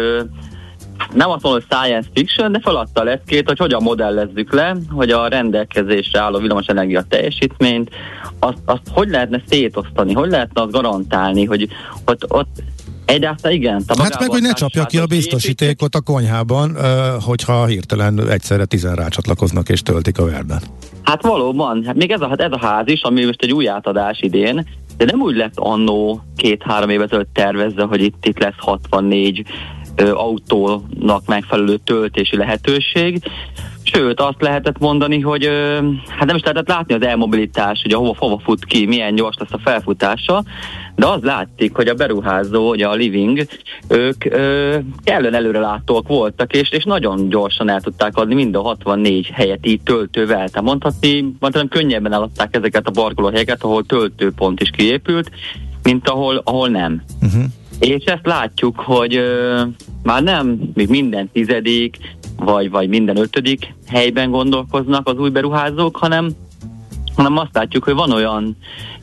Speaker 8: nem azt mondom, hogy science fiction, de feladta lesz két, hogy hogyan modellezzük le, hogy a rendelkezésre álló villamosenergia teljesítményt, azt, azt hogy lehetne szétosztani, hogy lehetne azt garantálni, hogy ott, ott Egyáltalán igen.
Speaker 4: Hát meg, hogy ne csapja ki a biztosítékot a konyhában, hogyha hirtelen egyszerre tizen rácsatlakoznak és töltik a verben.
Speaker 8: Hát valóban, hát még ez a, hát ez a ház is, ami most egy új átadás idén, de nem úgy lett annó két-három évet tervezve, hogy itt, itt lesz 64 ö, autónak megfelelő töltési lehetőség. Sőt, azt lehetett mondani, hogy hát nem is lehetett látni az elmobilitás, hogy hova, hova fut ki, milyen gyors lesz a felfutása, de az látszik, hogy a beruházó, ugye a Living, ők ö, kellően előrelátók voltak, és, és nagyon gyorsan el tudták adni mind a 64 helyet így töltővel. Tehát mondhatni, mondhatni könnyebben eladták ezeket a parkolóhelyeket, ahol töltőpont is kiépült, mint ahol, ahol nem. Uh-huh. És ezt látjuk, hogy ö, már nem még minden tizedik, vagy, vagy minden ötödik helyben gondolkoznak az új beruházók, hanem, hanem azt látjuk, hogy van olyan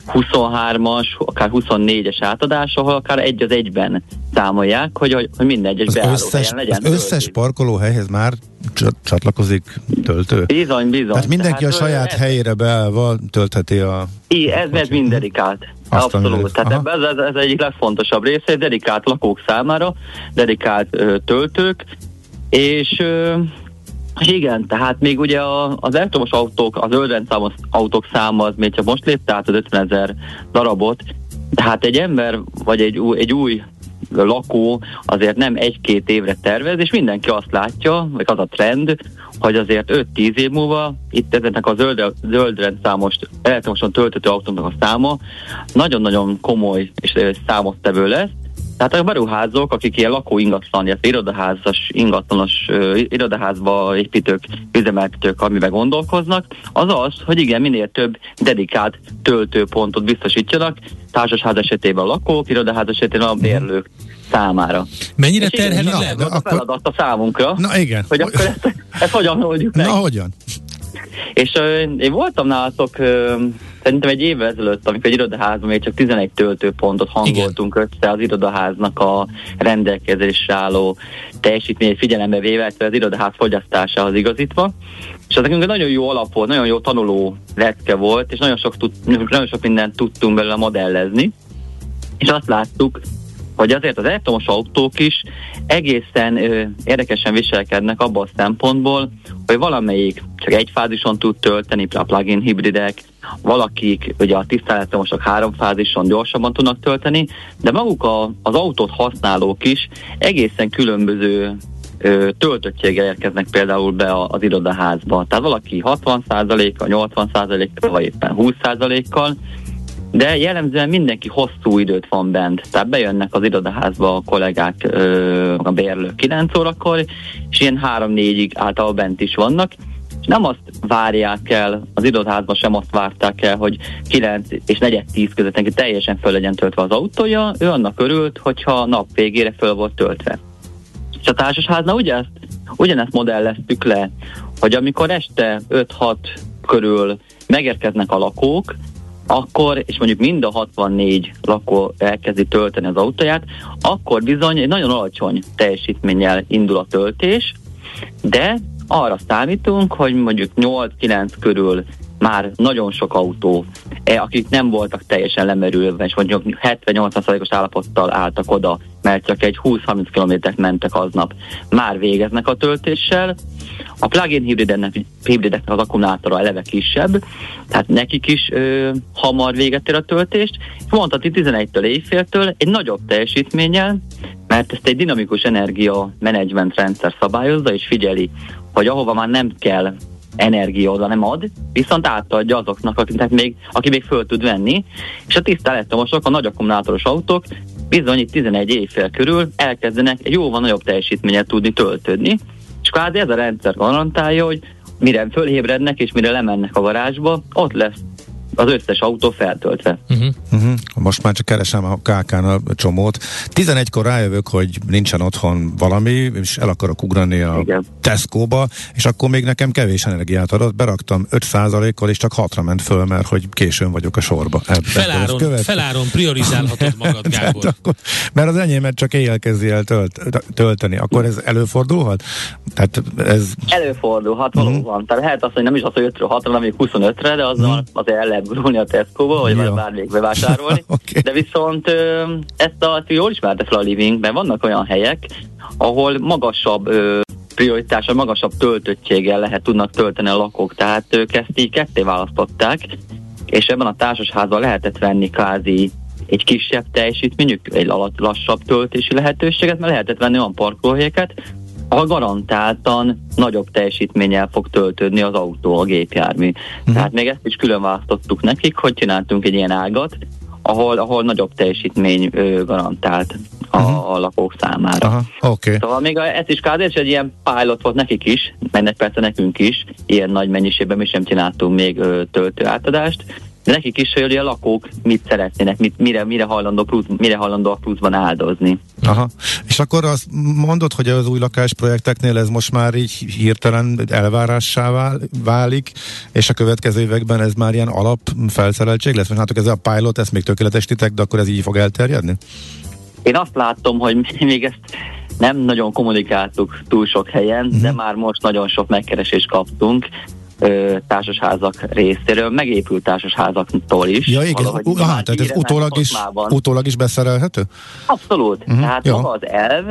Speaker 8: 23-as, akár 24-es átadás, ahol akár egy az egyben számolják, hogy, hogy minden egyes
Speaker 4: az összes, legyen. Az összes parkolóhelyhez már csatlakozik töltő?
Speaker 8: Bizony, bizony.
Speaker 4: Tehát mindenki Tehát, a saját ez, helyére beállva töltheti a...
Speaker 8: I, ez, ez mind dedikált. Abszolút. Tehát ebben ez, ez, ez egyik legfontosabb része, dedikált lakók számára, dedikált ö, töltők, és ö, igen, tehát még ugye a, az elektromos autók, az zöldrendszámos autók száma az még csak most lépte át az 50 ezer darabot, tehát egy ember vagy egy, egy új lakó azért nem egy-két évre tervez, és mindenki azt látja, vagy az a trend, hogy azért 5-10 év múlva itt ezeknek a zöld, zöldrendszámos elektromosan töltető autóknak a száma nagyon-nagyon komoly és számottevő lesz, tehát a beruházók, akik ilyen lakó ingatlan, illetve irodaházas, ingatlanos uh, irodaházba építők, üzemeltetők, amiben gondolkoznak, az az, hogy igen, minél több dedikált töltőpontot biztosítjanak, társasház esetében a lakók, irodaház esetében a bérlők számára.
Speaker 3: Mennyire terheli le?
Speaker 8: Ez a feladat a számunkra.
Speaker 4: Na igen.
Speaker 8: Hogy akkor ezt, ezt hogyan oldjuk meg.
Speaker 4: Na hogyan?
Speaker 8: És uh, én voltam nálatok uh, szerintem egy évvel ezelőtt, amikor egy irodaházban még csak 11 töltőpontot hangoltunk Igen. össze az irodaháznak a rendelkezésre álló teljesítményét figyelembe véve, az irodaház fogyasztásához igazítva. És az nekünk nagyon jó alap volt, nagyon jó tanuló lecke volt, és nagyon sok, tud, nagyon sok mindent tudtunk belőle modellezni. És azt láttuk, hogy azért az elektromos autók is egészen ö, érdekesen viselkednek abban a szempontból, hogy valamelyik csak egy fázison tud tölteni, a plug-in hibridek, valakik ugye a tiszta elektromosok három fázison gyorsabban tudnak tölteni, de maguk a, az autót használók is egészen különböző töltöttséggel érkeznek például be az irodaházba. Tehát valaki 60%-kal, 80%-kal, vagy éppen 20%-kal, de jellemzően mindenki hosszú időt van bent. Tehát bejönnek az irodaházba a kollégák, a bérlők 9 órakor, és ilyen 3-4-ig általában bent is vannak, és nem azt várják el, az irodaházban sem azt várták el, hogy 9 és 4 10 között neki teljesen föl legyen töltve az autója, ő annak örült, hogyha nap végére föl volt töltve. És a társasháznál ugyanezt, ugyanezt modelleztük le, hogy amikor este 5-6 körül megérkeznek a lakók, akkor, és mondjuk mind a 64 lakó elkezdi tölteni az autóját, akkor bizony egy nagyon alacsony teljesítménnyel indul a töltés, de arra számítunk, hogy mondjuk 8-9 körül már nagyon sok autó, e, akik nem voltak teljesen lemerülve, és mondjuk 70-80%-os állapottal álltak oda, mert csak egy 20-30 kilométert mentek aznap, már végeznek a töltéssel. A plug-in hibrideknek, hibrideknek az akkumulátora eleve kisebb, tehát nekik is ö, hamar véget ér a töltést, és mondhatni 11-től éjféltől egy nagyobb teljesítménnyel, mert ezt egy dinamikus energia menedzsment rendszer szabályozza, és figyeli, hogy ahova már nem kell energia oda nem ad, viszont átadja azoknak, akik, tehát még, aki még föl tud venni, és a tiszta elektromosok, a nagy akkumulátoros autók bizony itt 11 évfél körül elkezdenek jóval nagyobb teljesítményet tudni töltődni, és kvázi ez a rendszer garantálja, hogy mire fölébrednek és mire lemennek a garázsba, ott lesz az összes autó feltöltve. Uh-huh.
Speaker 4: Uh-huh. Most már csak keresem a KK-n a csomót. 11-kor rájövök, hogy nincsen otthon valami, és el akarok ugrani a Igen. Tesco-ba, és akkor még nekem kevés energiát adott, beraktam 5%-kal, és csak 6-ra ment föl, mert hogy későn vagyok a sorba.
Speaker 3: feláron, követ... feláron priorizálhatod magad, Gábor.
Speaker 4: akkor, mert az enyémet csak éjjel kezdi el tölt, tölteni. Akkor ez előfordulhat? Tehát ez...
Speaker 8: Előfordulhat, valóban. Uh-huh. Tehát lehet azt, hogy nem is az, hogy 5-ről 6-ra, hanem még 25-re, de azzal uh-huh. azért el lehet gurulni a Tesco-ba, vagy ja. bármelyik bevásárolni. okay. De viszont ezt a, jól ismerte fel a Living, vannak olyan helyek, ahol magasabb ö, prioritása, magasabb töltöttséggel lehet tudnak tölteni a lakók. Tehát ők ezt így ketté választották, és ebben a társasházban lehetett venni kázi egy kisebb teljesítményük, egy lassabb töltési lehetőséget, mert lehetett venni olyan parkolóhelyeket, ahol garantáltan nagyobb teljesítménnyel fog töltődni az autó, a gépjármű. Uh-huh. Tehát még ezt is külön választottuk nekik, hogy csináltunk egy ilyen ágat, ahol, ahol nagyobb teljesítmény ö, garantált a, uh-huh. a lakók számára.
Speaker 4: Aha, okay.
Speaker 8: Szóval még a, ez is kb. egy ilyen pilot volt nekik is, mennek persze nekünk is, ilyen nagy mennyiségben mi sem csináltunk még ö, töltő átadást, de nekik is, hogy a lakók mit szeretnének, mit, mire, mire, hajlandó plusz, mire hajlandó a pluszban áldozni.
Speaker 4: Aha. És akkor azt mondod, hogy az új lakásprojekteknél ez most már így hirtelen elvárássá válik, és a következő években ez már ilyen alap felszereltség lesz? Most ez a pilot, ezt még tökéletesítek, de akkor ez így fog elterjedni?
Speaker 8: Én azt látom, hogy még ezt nem nagyon kommunikáltuk túl sok helyen, uh-huh. de már most nagyon sok megkeresést kaptunk, ö, társasházak részéről, megépült társasházaktól is.
Speaker 4: Ja, igen, uh, aha, tehát ez utólag is, utólag is beszerelhető?
Speaker 8: Abszolút. Uh-huh, tehát ja. maga az elv,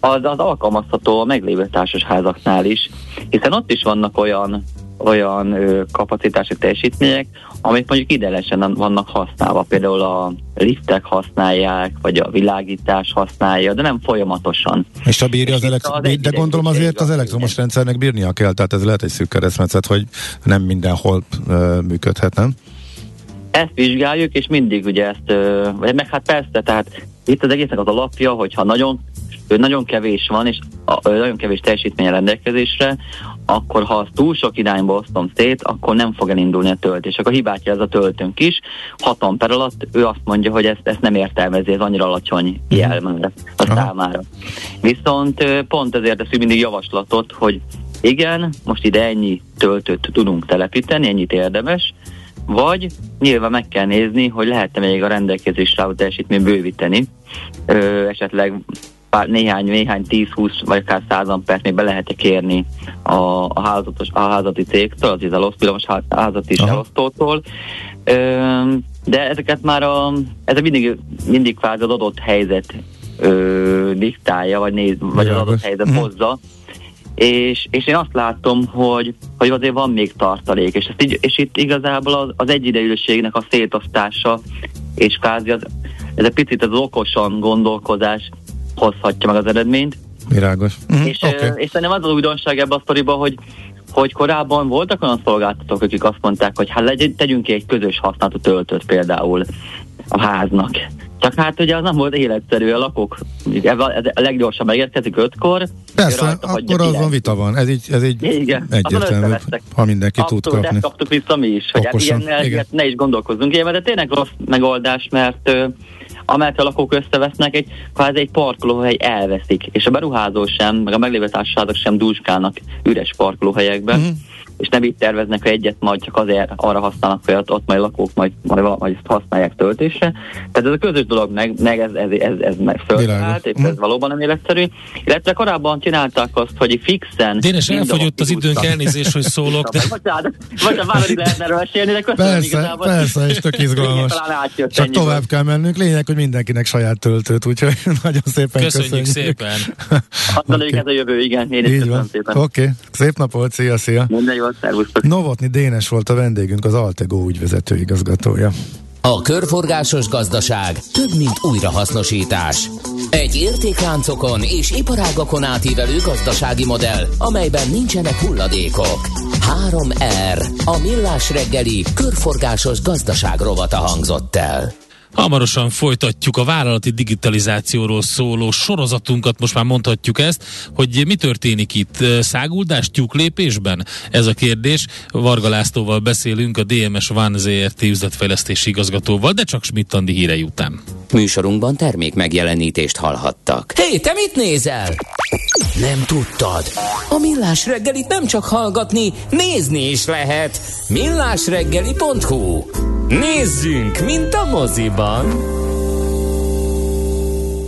Speaker 8: az, az alkalmazható a meglévő társasházaknál is, hiszen ott is vannak olyan olyan kapacitási teljesítmények, amik mondjuk idelenesen vannak használva. Például a liftek használják, vagy a világítás használja, de nem folyamatosan.
Speaker 4: És a bírja az, elek- az de gondolom azért az elektromos rendszernek bírnia kell, tehát ez lehet egy szűk keresztmetszet, hogy nem mindenhol ö, működhet, nem?
Speaker 8: Ezt vizsgáljuk, és mindig ugye ezt, ö, meg hát persze, tehát itt az egésznek az alapja, hogyha nagyon nagyon kevés van, és a, nagyon kevés teljesítmény rendelkezésre, akkor ha azt túl sok irányba osztom szét, akkor nem fog elindulni a töltés. Akkor hibátja ez a töltőnk is. 6 amper alatt ő azt mondja, hogy ezt, ezt nem értelmezi, ez annyira alacsony mhm. jel már a számára. Viszont pont ezért teszünk mindig javaslatot, hogy igen, most ide ennyi töltőt tudunk telepíteni, ennyit érdemes, vagy nyilván meg kell nézni, hogy lehet-e még a rendelkezésre álló teljesítményt bővíteni, ö, esetleg pár, néhány, néhány 10-20 vagy akár 100 ampert még be lehet kérni a, a, házatos, a házati cégtől, az elosztó, villamos házati elosztótól. De ezeket már a, ez mindig, mindig kvázi az adott helyzet ö, diktálja, vagy, néz, vagy az adott helyzet mhm. hozza. És, és én azt látom, hogy, hogy azért van még tartalék, és, ezt így, és itt igazából az, az egyidejűségnek a szétosztása, és kvázi az, ez egy picit az okosan gondolkozás, hozhatja meg az eredményt.
Speaker 4: Virágos.
Speaker 8: Mm, és, okay. és szerintem az az újdonság ebben a sztoriban, hogy hogy korábban voltak olyan szolgáltatók, akik azt mondták, hogy hát legyen, tegyünk ki egy közös használatú töltőt például a háznak. Csak hát ugye az nem volt életszerű, a lakók ez a leggyorsabb megérkezik ötkor.
Speaker 4: Persze, rajta, akkor azon vita van, ez így, ez így igen, egyértelmű, ha mindenki Abszolút, tud kapni.
Speaker 8: Ezt kaptuk vissza mi is, hogy hát ilyen, ne is gondolkozzunk ilyen, de tényleg rossz megoldás, mert amelyet a lakók összevesznek, egy kvázi egy parkolóhely elveszik, és a beruházó sem, meg a meglévő társaságok sem dúskálnak üres parkolóhelyekben. Uh-huh és nem így terveznek, hogy egyet majd csak azért arra használnak, hogy ott majd lakók majd, majd, majd ezt használják töltésre. Tehát ez a közös dolog meg, meg ez, ez, ez, ez meg fölállt, és ez valóban nem életszerű. Illetve korábban csinálták azt, hogy fixen...
Speaker 3: Dénes, elfogyott az időnk, elnézést, hogy szólok. De...
Speaker 8: Vagy a vállalat lehetne erről mesélni, de
Speaker 4: köszönöm persze, igazából. Persze, és tök izgalmas. Csak tovább kell mennünk. Lényeg, hogy mindenkinek saját töltőt, úgyhogy nagyon szépen
Speaker 3: köszönjük. Köszönjük szépen.
Speaker 8: Azt okay. ez a jövő, igen. Én is köszönöm szépen.
Speaker 4: Oké, okay. szép napot, szia, szia.
Speaker 8: Minden jó, szervusztok.
Speaker 4: Novotni Dénes volt a vendégünk, az Altego ügyvezető igazgatója.
Speaker 1: A körforgásos gazdaság több, mint újrahasznosítás. Egy értékláncokon és iparágakon átívelő gazdasági modell, amelyben nincsenek hulladékok. 3R. A millás reggeli körforgásos gazdaság rovata hangzott el.
Speaker 3: Hamarosan folytatjuk a vállalati digitalizációról szóló sorozatunkat, most már mondhatjuk ezt, hogy mi történik itt? Száguldás tyúklépésben? Ez a kérdés. Varga Lászlóval beszélünk, a DMS Van ZRT üzletfejlesztési igazgatóval, de csak Schmidt hírei után.
Speaker 1: Műsorunkban termék megjelenítést hallhattak. Hé, hey, te mit nézel? Nem tudtad? A Millás reggelit nem csak hallgatni, nézni is lehet. millásreggeli.hu Nézzünk, mint a moziban!